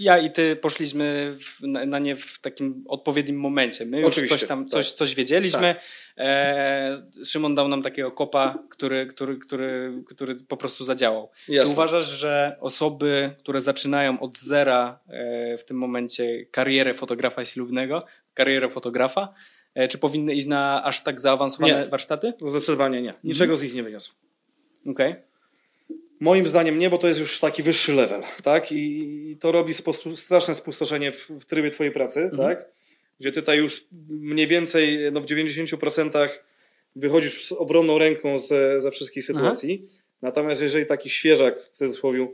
ja i ty poszliśmy w, na, na, nie w takim odpowiednim momencie. My już coś tam, tak. coś, coś wiedzieliśmy. Tak. E, Szymon dał nam takiego kopa, który, który, który, który po prostu zadziałał. Jasne. Czy uważasz, że osoby, które zaczynają od zera e, w tym momencie karierę fotografa ślubnego, karierę fotografa, e, czy powinny iść na aż tak zaawansowane nie. warsztaty? Zdecydowanie nie. Niczego mhm. z nich nie wyniosło. Okej. Okay. Moim zdaniem nie, bo to jest już taki wyższy level, tak? I to robi spo, straszne spustoszenie w, w, trybie twojej pracy, mhm. tak? Gdzie tutaj już mniej więcej no w 90% wychodzisz z obronną ręką ze, ze wszystkich sytuacji. Aha. Natomiast jeżeli taki świeżak, w cudzysłowie,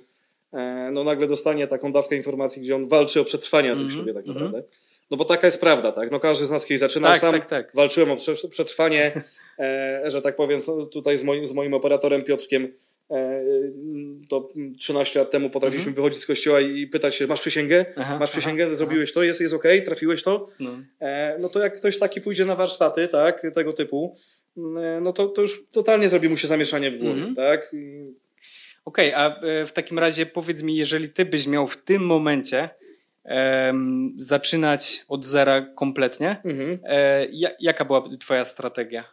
e, no nagle dostanie taką dawkę informacji, gdzie on walczy o przetrwanie na tym mhm. ślubie tak mhm. naprawdę, no bo taka jest prawda, tak? No każdy z nas kiedyś zaczynał tak, sam, tak, tak. walczyłem o przetrwanie, <laughs> e, że tak powiem, tutaj z moim, z moim operatorem Piotrkiem to 13 lat temu potrafiliśmy mhm. wychodzić z kościoła i pytać się, masz przysięgę? Aha, masz przysięgę? Aha, zrobiłeś to? Jest, jest ok? Trafiłeś to? No. E, no to jak ktoś taki pójdzie na warsztaty, tak, tego typu, e, no to, to już totalnie zrobi mu się zamieszanie w głowie, mhm. tak? Okej, okay, a w takim razie powiedz mi, jeżeli ty byś miał w tym momencie zaczynać od zera kompletnie. Mhm. E, ja, jaka była twoja strategia?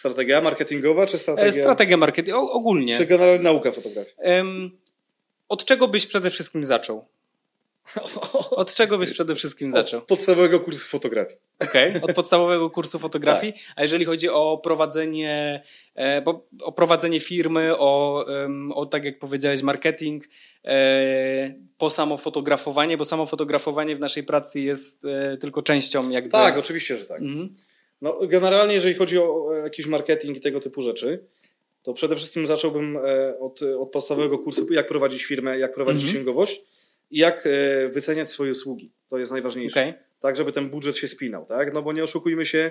Strategia marketingowa czy strategia? E, strategia marketingowa ogólnie. Czy generalnie nauka fotografii? Em, od czego byś przede wszystkim zaczął? <laughs> Od czego byś przede wszystkim zaczął? <laughs> Od podstawowego kursu fotografii. Okej, od podstawowego kursu fotografii. A jeżeli chodzi o prowadzenie, e, o prowadzenie firmy, o, o tak jak powiedziałeś, marketing, e, po samo fotografowanie, bo samo fotografowanie w naszej pracy jest tylko częścią jakby. Tak, oczywiście, że tak. Mhm. No, generalnie, jeżeli chodzi o jakiś marketing i tego typu rzeczy, to przede wszystkim zacząłbym e, od, od podstawowego kursu, jak prowadzić firmę, jak prowadzić Mhm. księgowość i jak e, wyceniać swoje usługi. To jest najważniejsze. Okej. Tak, żeby ten budżet się spinał, tak? No bo nie oszukujmy się,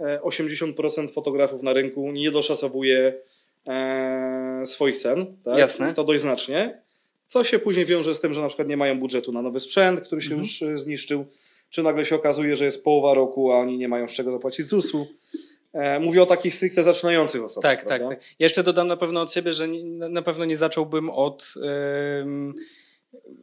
e, 80% fotografów na rynku nie doszacowuje e, swoich cen. Tak? Jasne. To dość znacznie. Co się później wiąże z tym, że na przykład nie mają budżetu na nowy sprzęt, który się Mhm. już e, zniszczył, czy nagle się okazuje, że jest połowa roku, a oni nie mają z czego zapłacić ZUS-u. E, mówię o takich stricte zaczynających osobach. Tak, tak, prawda? tak. Jeszcze dodam na pewno od siebie, że na pewno nie zacząłbym od em,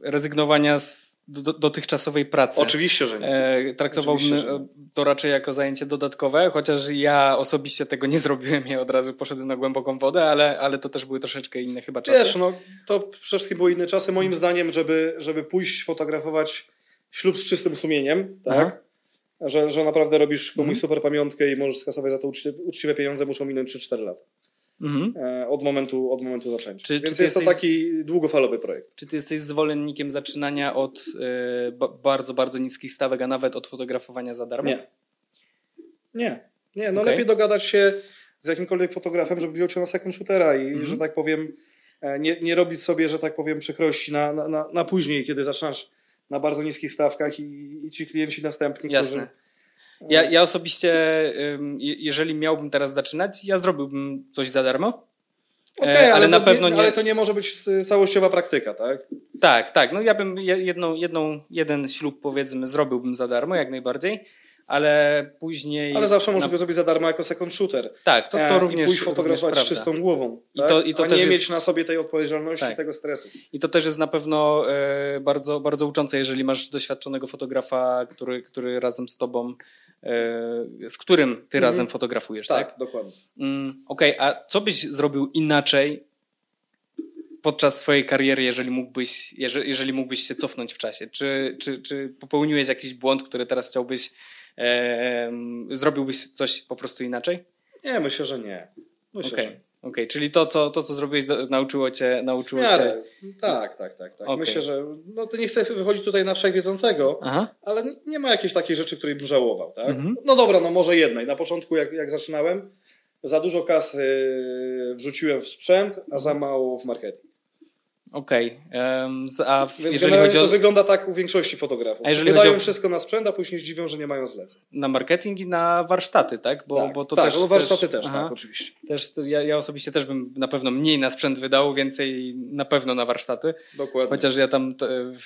rezygnowania z do, dotychczasowej pracy. Oczywiście, że nie. E, traktowałbym Oczywiście, nie. to raczej jako zajęcie dodatkowe, chociaż ja osobiście tego nie zrobiłem i od razu poszedłem na głęboką wodę, ale, ale to też były troszeczkę inne chyba czasy. Wiesz, no to przede wszystkim były inne czasy. Moim zdaniem, żeby, żeby pójść fotografować ślub z czystym sumieniem, tak? Aha. Że, że naprawdę robisz komuś Mhm. super pamiątkę i możesz skasować za to uczciwe, uczciwe pieniądze, muszą minąć 3-4 lata Mhm. e, od, momentu, od momentu zaczęcia. Czy- czy Więc ty jest to taki długofalowy projekt. Czy ty jesteś zwolennikiem zaczynania od ba- bardzo, bardzo niskich stawek, a nawet od fotografowania za darmo? Nie. Nie. Nie, no Okej. lepiej dogadać się z jakimkolwiek fotografem, żeby wziął cię na second shootera i, Mhm. że tak powiem, e, nie, nie robić sobie, że tak powiem, przykrości na, na, na, na później, kiedy zaczynasz na bardzo niskich stawkach i, i ci klienci następni, Jasne. którzy... Ja, ja osobiście, jeżeli miałbym teraz zaczynać, ja zrobiłbym coś za darmo. Okej, E, ale ale, na to pewno nie, nie- ale to nie może być y, całościowa praktyka, tak? Tak, tak. No ja bym je- jedną, jedną, jeden ślub powiedzmy zrobiłbym za darmo, jak najbardziej, ale później... Ale zawsze na- można go zrobić za darmo jako second shooter. Tak, to, E, to I również pójść również fotografować z prawda. czystą głową. I tak? to- i to A nie jest- mieć na sobie tej odpowiedzialności Tak. i tego stresu. I to też jest na pewno e, bardzo, bardzo uczące, jeżeli masz doświadczonego fotografa, który, który razem z tobą, e, z którym ty Mhm. razem fotografujesz, tak? Tak, dokładnie. Mm, Okej, a co byś zrobił inaczej podczas swojej kariery, jeżeli mógłbyś, jeżeli, jeżeli mógłbyś się cofnąć w czasie? Czy, czy, czy popełniłeś jakiś błąd, który teraz chciałbyś, e, zrobiłbyś coś po prostu inaczej? Nie, myślę, że nie. Myślę, Okej, że okej, czyli to co, to, co zrobiłeś, nauczyło cię, nauczyło cię... Tak, tak, tak. tak. Okej. Myślę, że no to nie chcę wychodzić tutaj na wszechwiedzącego, Aha, ale nie ma jakiejś takiej rzeczy, której bym żałował, tak? Mhm. No dobra, no może jednej. Na początku, jak, jak zaczynałem, za dużo kasy wrzuciłem w sprzęt, a za mało w marketing. Okej. A w, Więc jeżeli chodzi o to wygląda tak u większości fotografów. A jeżeli Wydają o- wszystko na sprzęt, a później zdziwią, że nie mają zleceń. na marketing i na warsztaty, tak? Bo, tak, bo to tak, też, no warsztaty też, aha. tak, oczywiście. Też, to ja, ja osobiście też bym na pewno mniej na sprzęt wydał, więcej na pewno na warsztaty. Dokładnie. Chociaż ja tam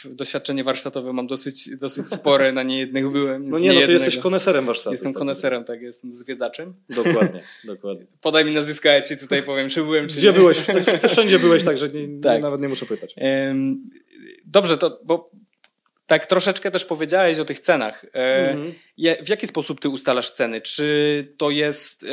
doświadczenie warsztatowe mam dosyć, dosyć spore, na niejednych byłem. No nie, no ty jesteś koneserem warsztatu. Jestem koneserem, tak, jestem zwiedzaczem. Dokładnie, <laughs> dokładnie. Podaj mi nazwisko, a ja ci tutaj powiem, czy byłem, czy Gdzie nie. byłeś? Ty, <laughs> wszędzie byłeś, także nie, Tak. nawet nie muszę pytać. Dobrze, to bo tak troszeczkę też powiedziałeś o tych cenach. E, Mhm. W jaki sposób ty ustalasz ceny? Czy to jest,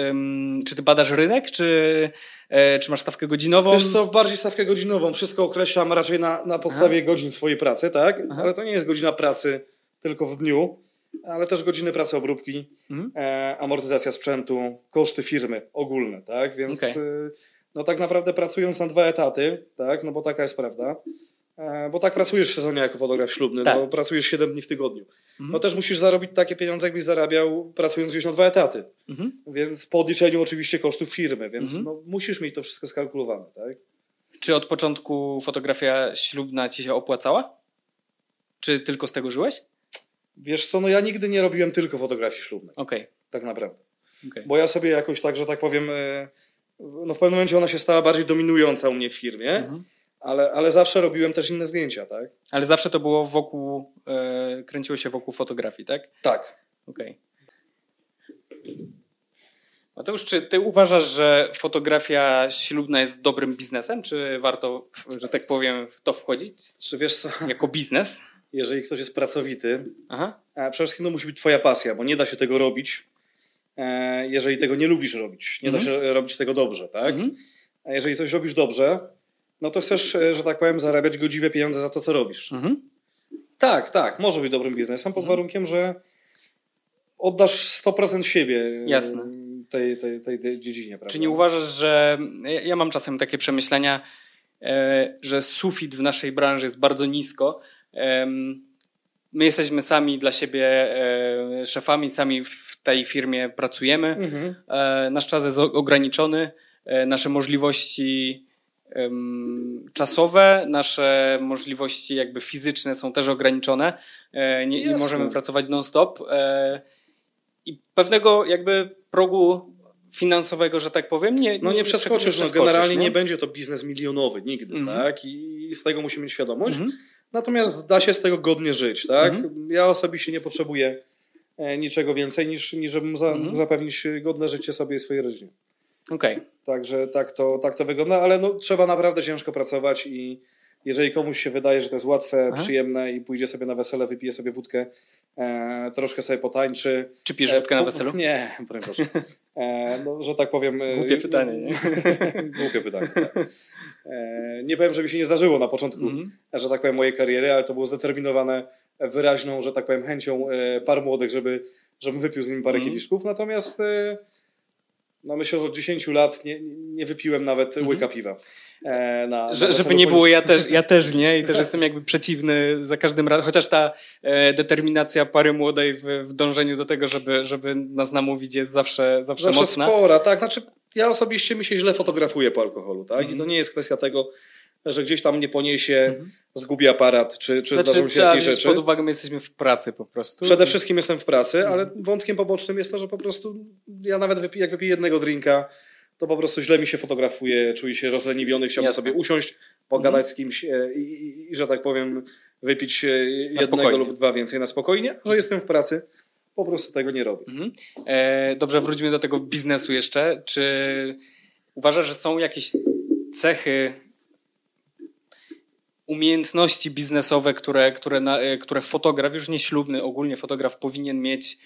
czy ty badasz rynek, czy, e, czy masz stawkę godzinową? Wiesz co, bardziej stawkę godzinową. Wszystko określam raczej na, na podstawie godzin swojej pracy, tak? Aha. Ale to nie jest godzina pracy tylko w dniu, ale też godziny pracy obróbki, Mhm. e, amortyzacja sprzętu, koszty firmy ogólne, tak? Więc Okej. No tak naprawdę pracując na dwa etaty, tak? No bo taka jest prawda. E, bo tak pracujesz w sezonie jako fotograf ślubny, Tak. no pracujesz 7 dni w tygodniu. Mhm. No też musisz zarobić takie pieniądze, jakbyś zarabiał pracując gdzieś na dwa etaty. Mhm. Więc po odliczeniu oczywiście kosztów firmy, więc Mhm. no, musisz mieć to wszystko skalkulowane, tak? Czy od początku fotografia ślubna ci się opłacała? Czy tylko z tego żyłeś? Wiesz co, no ja nigdy nie robiłem tylko fotografii ślubnej, Okej. tak naprawdę. okej. Bo ja sobie jakoś tak, że tak powiem, e, no w pewnym momencie ona się stała bardziej dominująca u mnie w firmie, Mhm. ale, ale zawsze robiłem też inne zdjęcia, tak? Ale zawsze to było wokół, e, kręciło się wokół fotografii, tak? Tak. Okej. Mateusz, czy ty uważasz, że fotografia ślubna jest dobrym biznesem? Czy warto, że tak powiem, w to wchodzić Czy wiesz co, jako biznes? jeżeli ktoś jest pracowity, Aha. a przede wszystkim to musi być twoja pasja, bo nie da się tego robić, jeżeli tego nie lubisz robić. Nie da się robić tego dobrze, tak? Mhm. A jeżeli coś robisz dobrze, no to chcesz, e, że tak powiem, zarabiać godziwe pieniądze za to, co robisz. Mhm. Tak, tak, może być dobrym biznesem pod warunkiem, że oddasz 100% siebie e, Jasne. tej, tej, tej, dziedzinie. Prawda? Czy nie uważasz, że ja- mam czasem takie przemyślenia, e, że sufit w naszej branży jest bardzo nisko. My jesteśmy sami dla siebie e, szefami, sami w tej firmie pracujemy. Mhm. E, Nasz czas jest ograniczony, e, nasze możliwości czasowe, nasze możliwości jakby fizyczne są też ograniczone. Nie, nie możemy pracować non-stop. I pewnego jakby progu finansowego, że tak powiem, nie, No nie przeskoczysz, no generalnie nie? nie będzie to biznes milionowy nigdy, Mhm. tak? I z tego musimy mieć świadomość. Mhm. Natomiast da się z tego godnie żyć, tak? Mhm. Ja osobiście nie potrzebuję e, niczego więcej niż, niż żebym za, Mhm. zapewnić godne życie sobie i swojej rodzinie. Okej. Także tak to, tak to wygląda, ale no, trzeba naprawdę ciężko pracować i jeżeli komuś się wydaje, że to jest łatwe, Aha. przyjemne i pójdzie sobie na wesele, wypije sobie wódkę, e, troszkę sobie potańczy. Czy pijesz e, wódkę na pu- weselu? Nie, broń Boże. E, no, że tak powiem. e, Głupie pytanie, nie? <laughs> Głupie pytanie. Tak. E, nie powiem, że mi się nie zdarzyło na początku, Mhm. że tak powiem, mojej kariery, ale to było zdeterminowane wyraźną, że tak powiem, chęcią e, par młodych, żeby, żebym wypił z nimi parę Mhm. kieliszków. Natomiast e, no myślę, że od 10 lat nie, nie wypiłem nawet łyka piwa. E, na, na Że, żeby weselu nie było, ja też, ja też nie i też jestem jakby przeciwny za każdym razem, chociaż ta e, determinacja pary młodej w, w dążeniu do tego, żeby, żeby nas namówić jest zawsze, zawsze, Zawsze mocna. spora, tak. Znaczy, ja osobiście mi się źle fotografuję po alkoholu, tak? Mhm. I to nie jest kwestia tego, że gdzieś tam nie poniesie, zgubi aparat, czy, czy zdarzą Znaczy, się trzeba jakieś rzeczy. pod uwagę, my jesteśmy w pracy po prostu. Przede wszystkim jestem w pracy, Mhm. ale wątkiem pobocznym jest to, że po prostu ja nawet wypi- jak wypiję jednego drinka, to po prostu źle mi się fotografuje, czuję się rozleniwiony, chciałbym Jasne. sobie usiąść, pogadać z kimś e, i, i, i, że tak powiem, wypić e, jednego spokojnie. lub dwa więcej na spokojnie, a że jestem w pracy, po prostu tego nie robię. Mhm. E, dobrze, wróćmy do tego biznesu jeszcze. Czy uważasz, że są jakieś cechy, umiejętności biznesowe, które, które, na, e, które fotograf, już nie ślubny, ogólnie fotograf powinien mieć,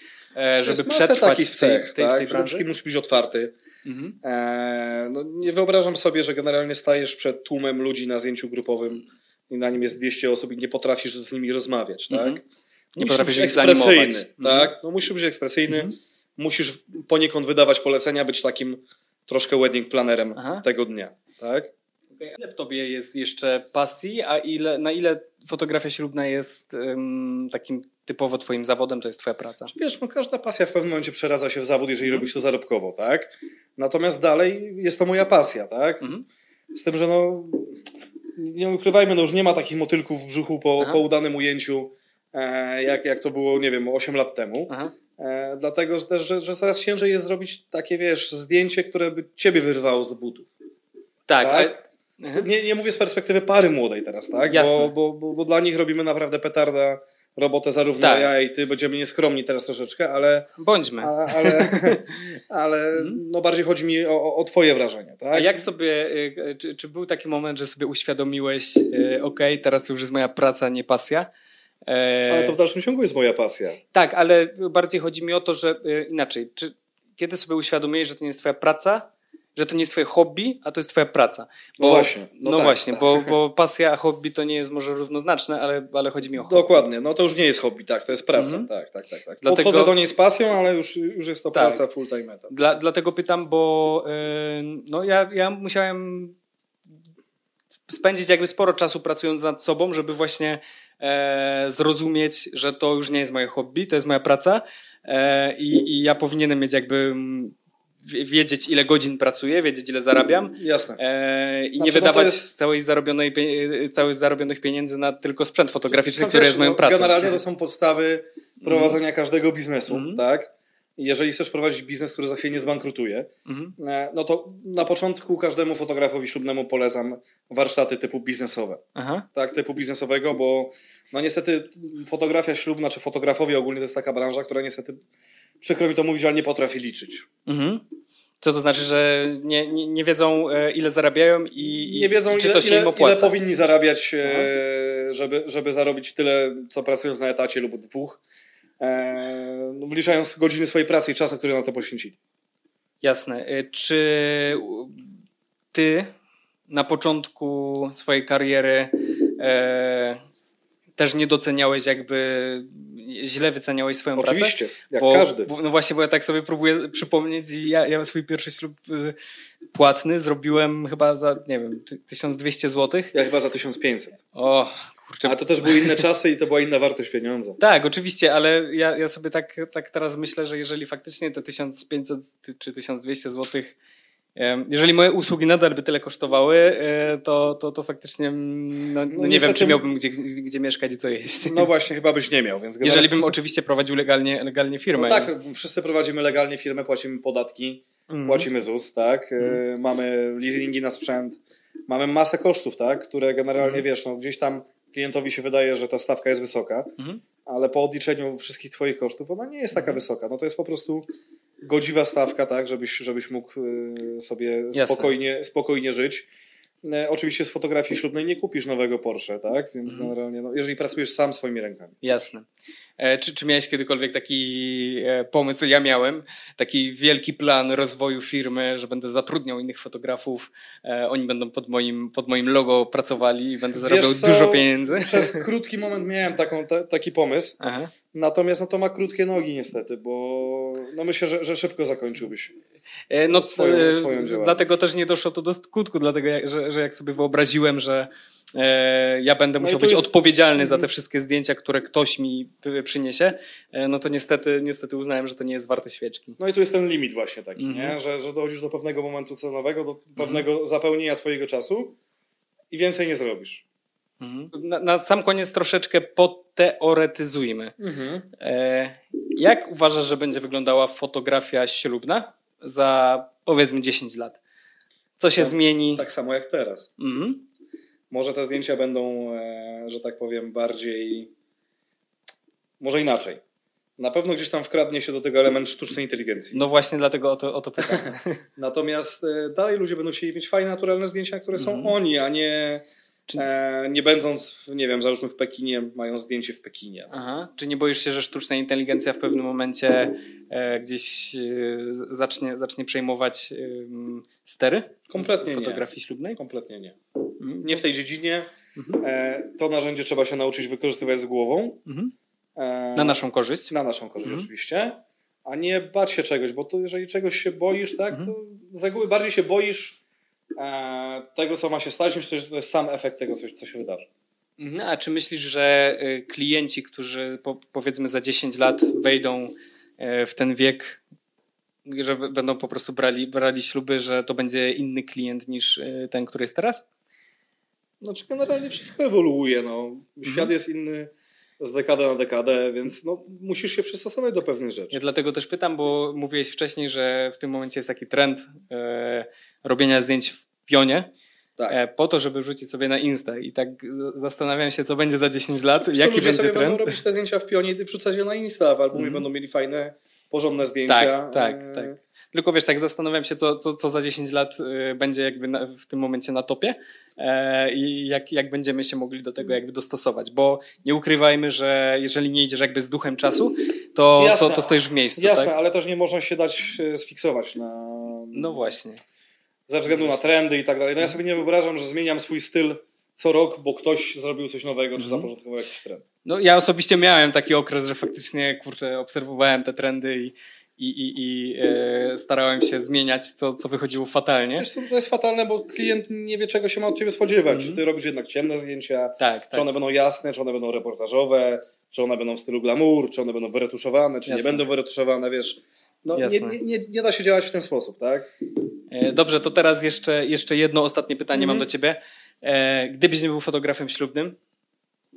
żeby przetrwać w tej, cech, w tej, w tak? tej Przede branży? wszystkim musisz być otwarty. Mhm. E, no, nie wyobrażam sobie, że generalnie stajesz przed tłumem ludzi na zdjęciu grupowym i na nim jest 200 osób i nie potrafisz z nimi rozmawiać, tak? Mhm. Nie Musisz potrafisz być ich zanimować. ekspresyjny, tak? No musisz być ekspresyjny, musisz poniekąd wydawać polecenia, być takim troszkę wedding planerem Aha. tego dnia, tak? Ile w tobie jest jeszcze pasji, a ile, na ile fotografia ślubna jest em, takim typowo twoim zawodem, to jest twoja praca? Wiesz, no każda pasja w pewnym momencie przeradza się w zawód, jeżeli robisz to zarobkowo, tak? Natomiast dalej jest to moja pasja, tak? Mhm. Z tym, że no nie ukrywajmy, no już nie ma takich motylków w brzuchu po, Aha. po udanym ujęciu, e, jak, jak to było, nie wiem, 8 lat temu. E, dlatego że też, że, że coraz ciężej jest zrobić takie, wiesz, zdjęcie, które by ciebie wyrwało z butów. Tak, Tak? a- Nie, nie mówię z perspektywy pary młodej teraz, tak? Jasne. Bo, bo, bo, bo dla nich robimy naprawdę petarda robotę zarówno Tak. ja i ty, będziemy nieskromni teraz troszeczkę, ale, bądźmy. ale, <laughs> ale, ale no bardziej chodzi mi o, o- twoje wrażenie, tak? A jak sobie, y, czy, czy był taki moment, że sobie uświadomiłeś, y, okej, teraz już jest moja praca, nie pasja? E, Ale to w dalszym ciągu jest moja pasja. Tak, ale bardziej chodzi mi o to, że y, inaczej. Czy kiedy sobie uświadomiłeś, że to nie jest twoja praca, że to nie jest twoje hobby, a to jest twoja praca? No właśnie, No, no tak, właśnie, tak. Bo, bo pasja a hobby to nie jest może równoznaczne, ale, ale chodzi mi o hobby. Dokładnie, no to już nie jest hobby, tak, to jest praca, Mhm. tak, tak, tak. tak. Dlatego- Podchodzę do niej z pasją, ale już, już jest to Tak. praca full time. Dla, dlatego pytam, bo y, no ja, ja musiałem spędzić jakby sporo czasu pracując nad sobą, żeby właśnie e, zrozumieć, że to już nie jest moje hobby, to jest moja praca e, i, i ja powinienem mieć jakby mm, wiedzieć ile godzin pracuję, wiedzieć ile zarabiam Jasne. e, i Znaczy, nie no wydawać jest- całej, zarobionej, całych zarobionych pieniędzy na tylko sprzęt fotograficzny, No który wiesz, jest moją no, pracą. Generalnie to są podstawy prowadzenia każdego biznesu, Mhm. tak? Jeżeli chcesz prowadzić biznes, który za chwilę nie zbankrutuje, Mhm. e, no to na początku każdemu fotografowi ślubnemu polecam warsztaty typu biznesowe. Aha. Tak, typu biznesowego, bo no niestety fotografia ślubna, czy fotografowie ogólnie to jest taka branża, która niestety, przykro mi to mówić, ale nie potrafi liczyć. Mhm. Co to znaczy, że nie, nie, nie wiedzą, e, ile zarabiają i, i Nie wiedzą, czy ile, to się ile, im opłaca. ile powinni zarabiać, e, żeby, żeby zarobić tyle, co pracując na etacie lub dwóch, e, no, wliczając godziny swojej pracy i czasu, który na to poświęcili. Jasne. E, Czy ty na początku swojej kariery e, też nie doceniałeś jakby, źle wyceniałeś swoją pracę? Oczywiście, jak bo, każdy. Bo, no właśnie, bo ja tak sobie próbuję przypomnieć i ja, ja swój pierwszy ślub y, płatny zrobiłem chyba za, nie wiem, ty- 1200 zł. Ja chyba za 1500. O, kurczę. Ale to też były inne czasy i to była inna wartość pieniądza. <laughs> Tak, oczywiście, ale ja, ja sobie tak, tak teraz myślę, że jeżeli faktycznie te 1500 czy 1200 zł, em, jeżeli moje usługi nadal by tyle kosztowały, e, to, to, to faktycznie mm, no, no nie wiem, niestety- czy miałbym gdzie, gdzie mieszkać i co jeść. No właśnie, chyba byś nie miał. Więc Jeżeli bym oczywiście prowadził legalnie, legalnie firmę. No tak, wszyscy prowadzimy legalnie firmę, płacimy podatki, Mhm. płacimy ZUS, tak? E, Mamy leasingi na sprzęt, mamy masę kosztów, tak? Które generalnie, wiesz, no, gdzieś tam klientowi się wydaje, że ta stawka jest wysoka, Mhm. ale po odliczeniu wszystkich twoich kosztów ona nie jest taka wysoka. No to jest po prostu godziwa stawka, tak? Żebyś, żebyś mógł e, sobie Jasne. spokojnie, spokojnie żyć. E, Oczywiście z fotografii ślubnej nie kupisz nowego Porsche, tak? Więc Mhm. generalnie, no, jeżeli pracujesz sam swoimi rękami. Jasne. E, Czy, czy miałeś kiedykolwiek taki e, pomysł? Ja miałem taki wielki plan rozwoju firmy, że będę zatrudniał innych fotografów. e, Oni będą pod moim, pod moim logo pracowali i będę zarabiał co, dużo pieniędzy. Przez krótki moment miałem taką, ta, taki pomysł, Aha. natomiast no to ma krótkie nogi niestety, bo no myślę, że, że szybko zakończyłbyś. E, No, Swoją- e, swoją dlatego też nie doszło to do skutku, dlatego że, że jak sobie wyobraziłem, że e, ja będę No musiał tu być jest- odpowiedzialny za te wszystkie zdjęcia, które ktoś mi przyniesie, no to niestety, niestety uznałem, że to nie jest warte świeczki. No i tu jest ten limit właśnie taki, Mhm. Że, że dochodzisz do pewnego momentu cenowego, do pewnego zapełnienia twojego czasu i więcej nie zrobisz. Mhm. Na, na sam koniec troszeczkę poteoretyzujmy. E, jak uważasz, że będzie wyglądała fotografia ślubna za powiedzmy 10 lat? Co się Tak- zmieni? Tak samo jak teraz. Mhm. Może te zdjęcia będą, e, że tak powiem, bardziej. Może inaczej. Na pewno gdzieś tam wkradnie się do tego element sztucznej inteligencji. No właśnie dlatego o to, o to pytam. <laughs> Natomiast e, dalej ludzie będą chcieli mieć fajne, naturalne zdjęcia, które są Mhm. oni, a nie, e, nie będąc, w, nie wiem, załóżmy w Pekinie, mają zdjęcie w Pekinie. Aha. Czy nie boisz się, że sztuczna inteligencja w pewnym momencie e, gdzieś e, zacznie, zacznie przejmować stery Kompletnie nie. fotografii ślubnej? Kompletnie nie. Mhm. Nie w tej dziedzinie. E, to narzędzie trzeba się nauczyć wykorzystywać z głową. Mhm. E, Na naszą korzyść? Na naszą korzyść Mhm. oczywiście. A nie bać się czegoś, bo to jeżeli czegoś się boisz, tak, Mhm. to z reguły bardziej się boisz tego, co ma się stać, to, że to jest sam efekt tego, co, się wydarzy. Mhm. A czy myślisz, że y, klienci, którzy po, powiedzmy za 10 lat wejdą e, w ten wiek, że będą po prostu brali, brali śluby, że to będzie inny klient niż e, ten, który jest teraz? Znaczy generalnie wszystko ewoluuje. No. Mhm. Świat jest inny z dekady na dekadę, więc no, musisz się przystosować do pewnych rzeczy. Ja dlatego też pytam, bo mówiłeś wcześniej, że w tym momencie jest taki trend e, robienia zdjęć w pionie. Tak. E, po to, żeby wrzucić sobie na Insta. I tak zastanawiam się, co będzie za 10 lat, jaki będzie sobie trend. będą robić te zdjęcia w pionie i wrzucać je na Insta, w albumie Mhm. będą mieli fajne, porządne zdjęcia. Tak, tak, E, tak. Tylko wiesz, tak zastanawiam się, co, co, co za 10 lat y, będzie jakby na, w tym momencie na topie e, i jak, jak będziemy się mogli do tego jakby dostosować, bo nie ukrywajmy, że jeżeli nie idziesz jakby z duchem czasu, to, Jasne. to, to stoisz w miejscu, Jasne, tak? ale też nie można się dać sfiksować na, No właśnie. Ze względu na trendy i tak dalej. No ja sobie nie wyobrażam, że zmieniam swój styl co rok, bo ktoś zrobił coś nowego, czy Mhm. zaporządkował jakiś trend. No ja osobiście miałem taki okres, że faktycznie, kurczę, obserwowałem te trendy i, i, i, i e, starałem się zmieniać, co, co wychodziło fatalnie. Wiesz to jest fatalne, bo klient nie wie, czego się ma od ciebie spodziewać. Mhm. Czy ty robisz jednak ciemne zdjęcia, Tak, czy tak. one będą jasne, czy one będą reportażowe, czy one będą w stylu glamour, czy one będą wyretuszowane, czy Jasne. nie będą wyretuszowane, wiesz. No, nie, nie, nie, nie da się działać w ten sposób, tak? E, Dobrze, to teraz jeszcze, jeszcze jedno ostatnie pytanie Mhm. mam do ciebie. E, Gdybyś nie był fotografem ślubnym,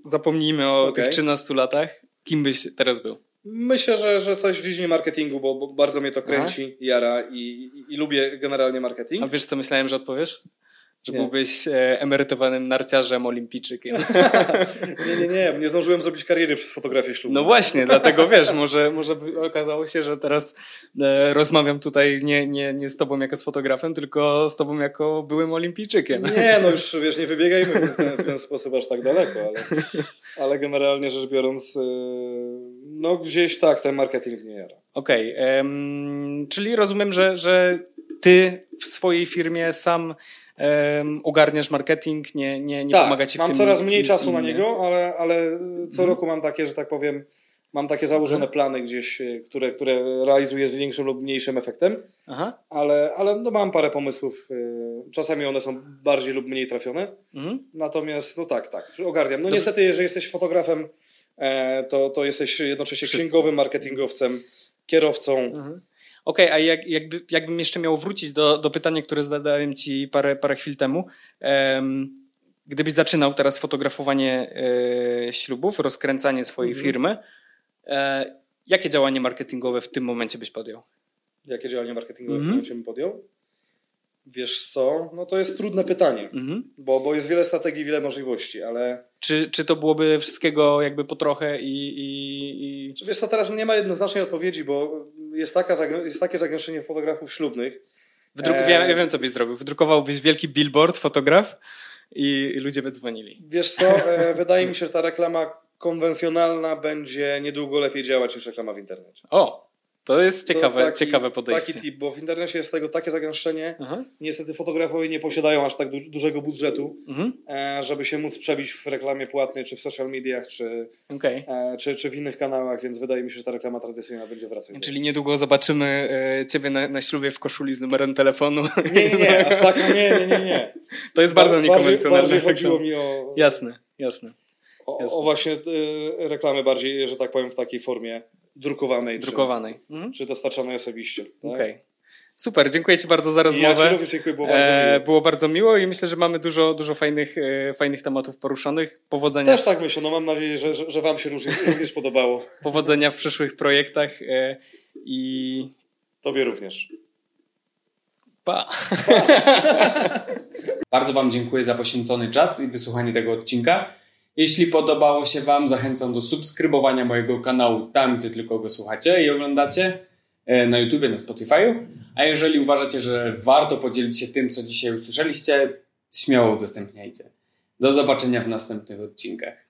zapomnijmy o Okej. tych 13 latach, kim byś teraz był? Myślę, że, że coś w dziedzinie marketingu, bo, bo bardzo mnie to kręci, jara i, i, i lubię generalnie marketing. A wiesz, co myślałem, że odpowiesz? Że nie. byłbyś e, emerytowanym narciarzem, olimpijczykiem. <laughs> nie, nie, nie. Nie zdążyłem zrobić kariery przez fotografię ślubną. No właśnie, dlatego wiesz, może, może okazało się, że teraz e, rozmawiam tutaj nie, nie, nie z tobą jako z fotografem, tylko z tobą jako byłym olimpijczykiem. Nie, no już <laughs> wiesz, nie wybiegajmy w ten, w ten sposób aż tak daleko, ale, ale generalnie rzecz biorąc, e, no gdzieś tak, ten marketing nie jara. Okej, okay, czyli rozumiem, że, że ty w swojej firmie sam um, ogarniasz marketing, nie, nie, nie tak, pomaga ci w mam tym coraz mniej czasu na niego, ale, ale co mhm. roku mam takie, że tak powiem, mam takie założone plany gdzieś, e, które, które realizuję z większym lub mniejszym efektem, Aha. ale, ale no mam parę pomysłów. E, czasami one są bardziej lub mniej trafione. Mhm. Natomiast, no tak, tak, ogarniam. No Dobrze. niestety, jeżeli jesteś fotografem, e, to, to jesteś jednocześnie księgowym, marketingowcem, kierowcą. Mhm. Okej, okay, a jak, jakby, jakbym jeszcze miał wrócić do, do pytania, które zadałem ci parę, parę chwil temu. Um, gdybyś zaczynał teraz fotografowanie e, ślubów, rozkręcanie swojej mhm. firmy, e, jakie działanie marketingowe w tym momencie byś podjął? Jakie działanie marketingowe mhm. w tym momencie bym podjął? Wiesz co, no to jest trudne pytanie, mhm. bo, bo jest wiele strategii, wiele możliwości, ale... Czy, czy to byłoby wszystkiego jakby po trochę i... i, i... Wiesz co, teraz nie ma jednoznacznej odpowiedzi, bo jest, taka, jest takie zagęszczenie fotografów ślubnych. E... ja, wiem, co byś zrobił. Wydrukowałbyś wielki billboard, fotograf i, i ludzie by dzwonili. Wiesz co, e, <laughs> wydaje mi się, że ta reklama konwencjonalna będzie niedługo lepiej działać niż reklama w internecie. O, to jest ciekawe, to taki, ciekawe podejście. Taki tip, bo w internecie jest tego takie zagęszczenie. Mhm. Niestety fotografowie nie posiadają aż tak du dużego budżetu, mhm. e, żeby się móc przebić w reklamie płatnej, czy w social mediach, czy, okay. e, czy, czy w innych kanałach, więc wydaje mi się, że ta reklama tradycyjna będzie wracać. Czyli niedługo zobaczymy e, Ciebie na, na, ślubie w koszuli z numerem telefonu. Nie, nie, nie, <laughs> aż tak, nie, nie, nie. nie. To jest bardzo niekonwencjonalne. Bardziej chodziło mi o... Jasne, jasne. O, o, właśnie reklamy bardziej, że tak powiem, w takiej formie drukowanej. Drukowanej. Czy, mhm. czy dostarczanej osobiście. Tak? Okej. Okay. Super, dziękuję Ci bardzo za rozmowę. Ja dziękuję, było bardzo e, miło. było bardzo miło i myślę, że mamy dużo, dużo fajnych, e, fajnych tematów poruszonych. Powodzenia. Też tak myślę, no mam nadzieję, że, że, że Wam się również, również podobało. <laughs> Powodzenia w przyszłych projektach e, i... Tobie również. Pa. pa. <laughs> bardzo Wam dziękuję za poświęcony czas i wysłuchanie tego odcinka. Jeśli podobało się Wam, zachęcam do subskrybowania mojego kanału tam, gdzie tylko go słuchacie i oglądacie, e, na YouTube, na Spotify'u. A jeżeli uważacie, że warto podzielić się tym, co dzisiaj usłyszeliście, śmiało udostępniajcie. Do zobaczenia w następnych odcinkach.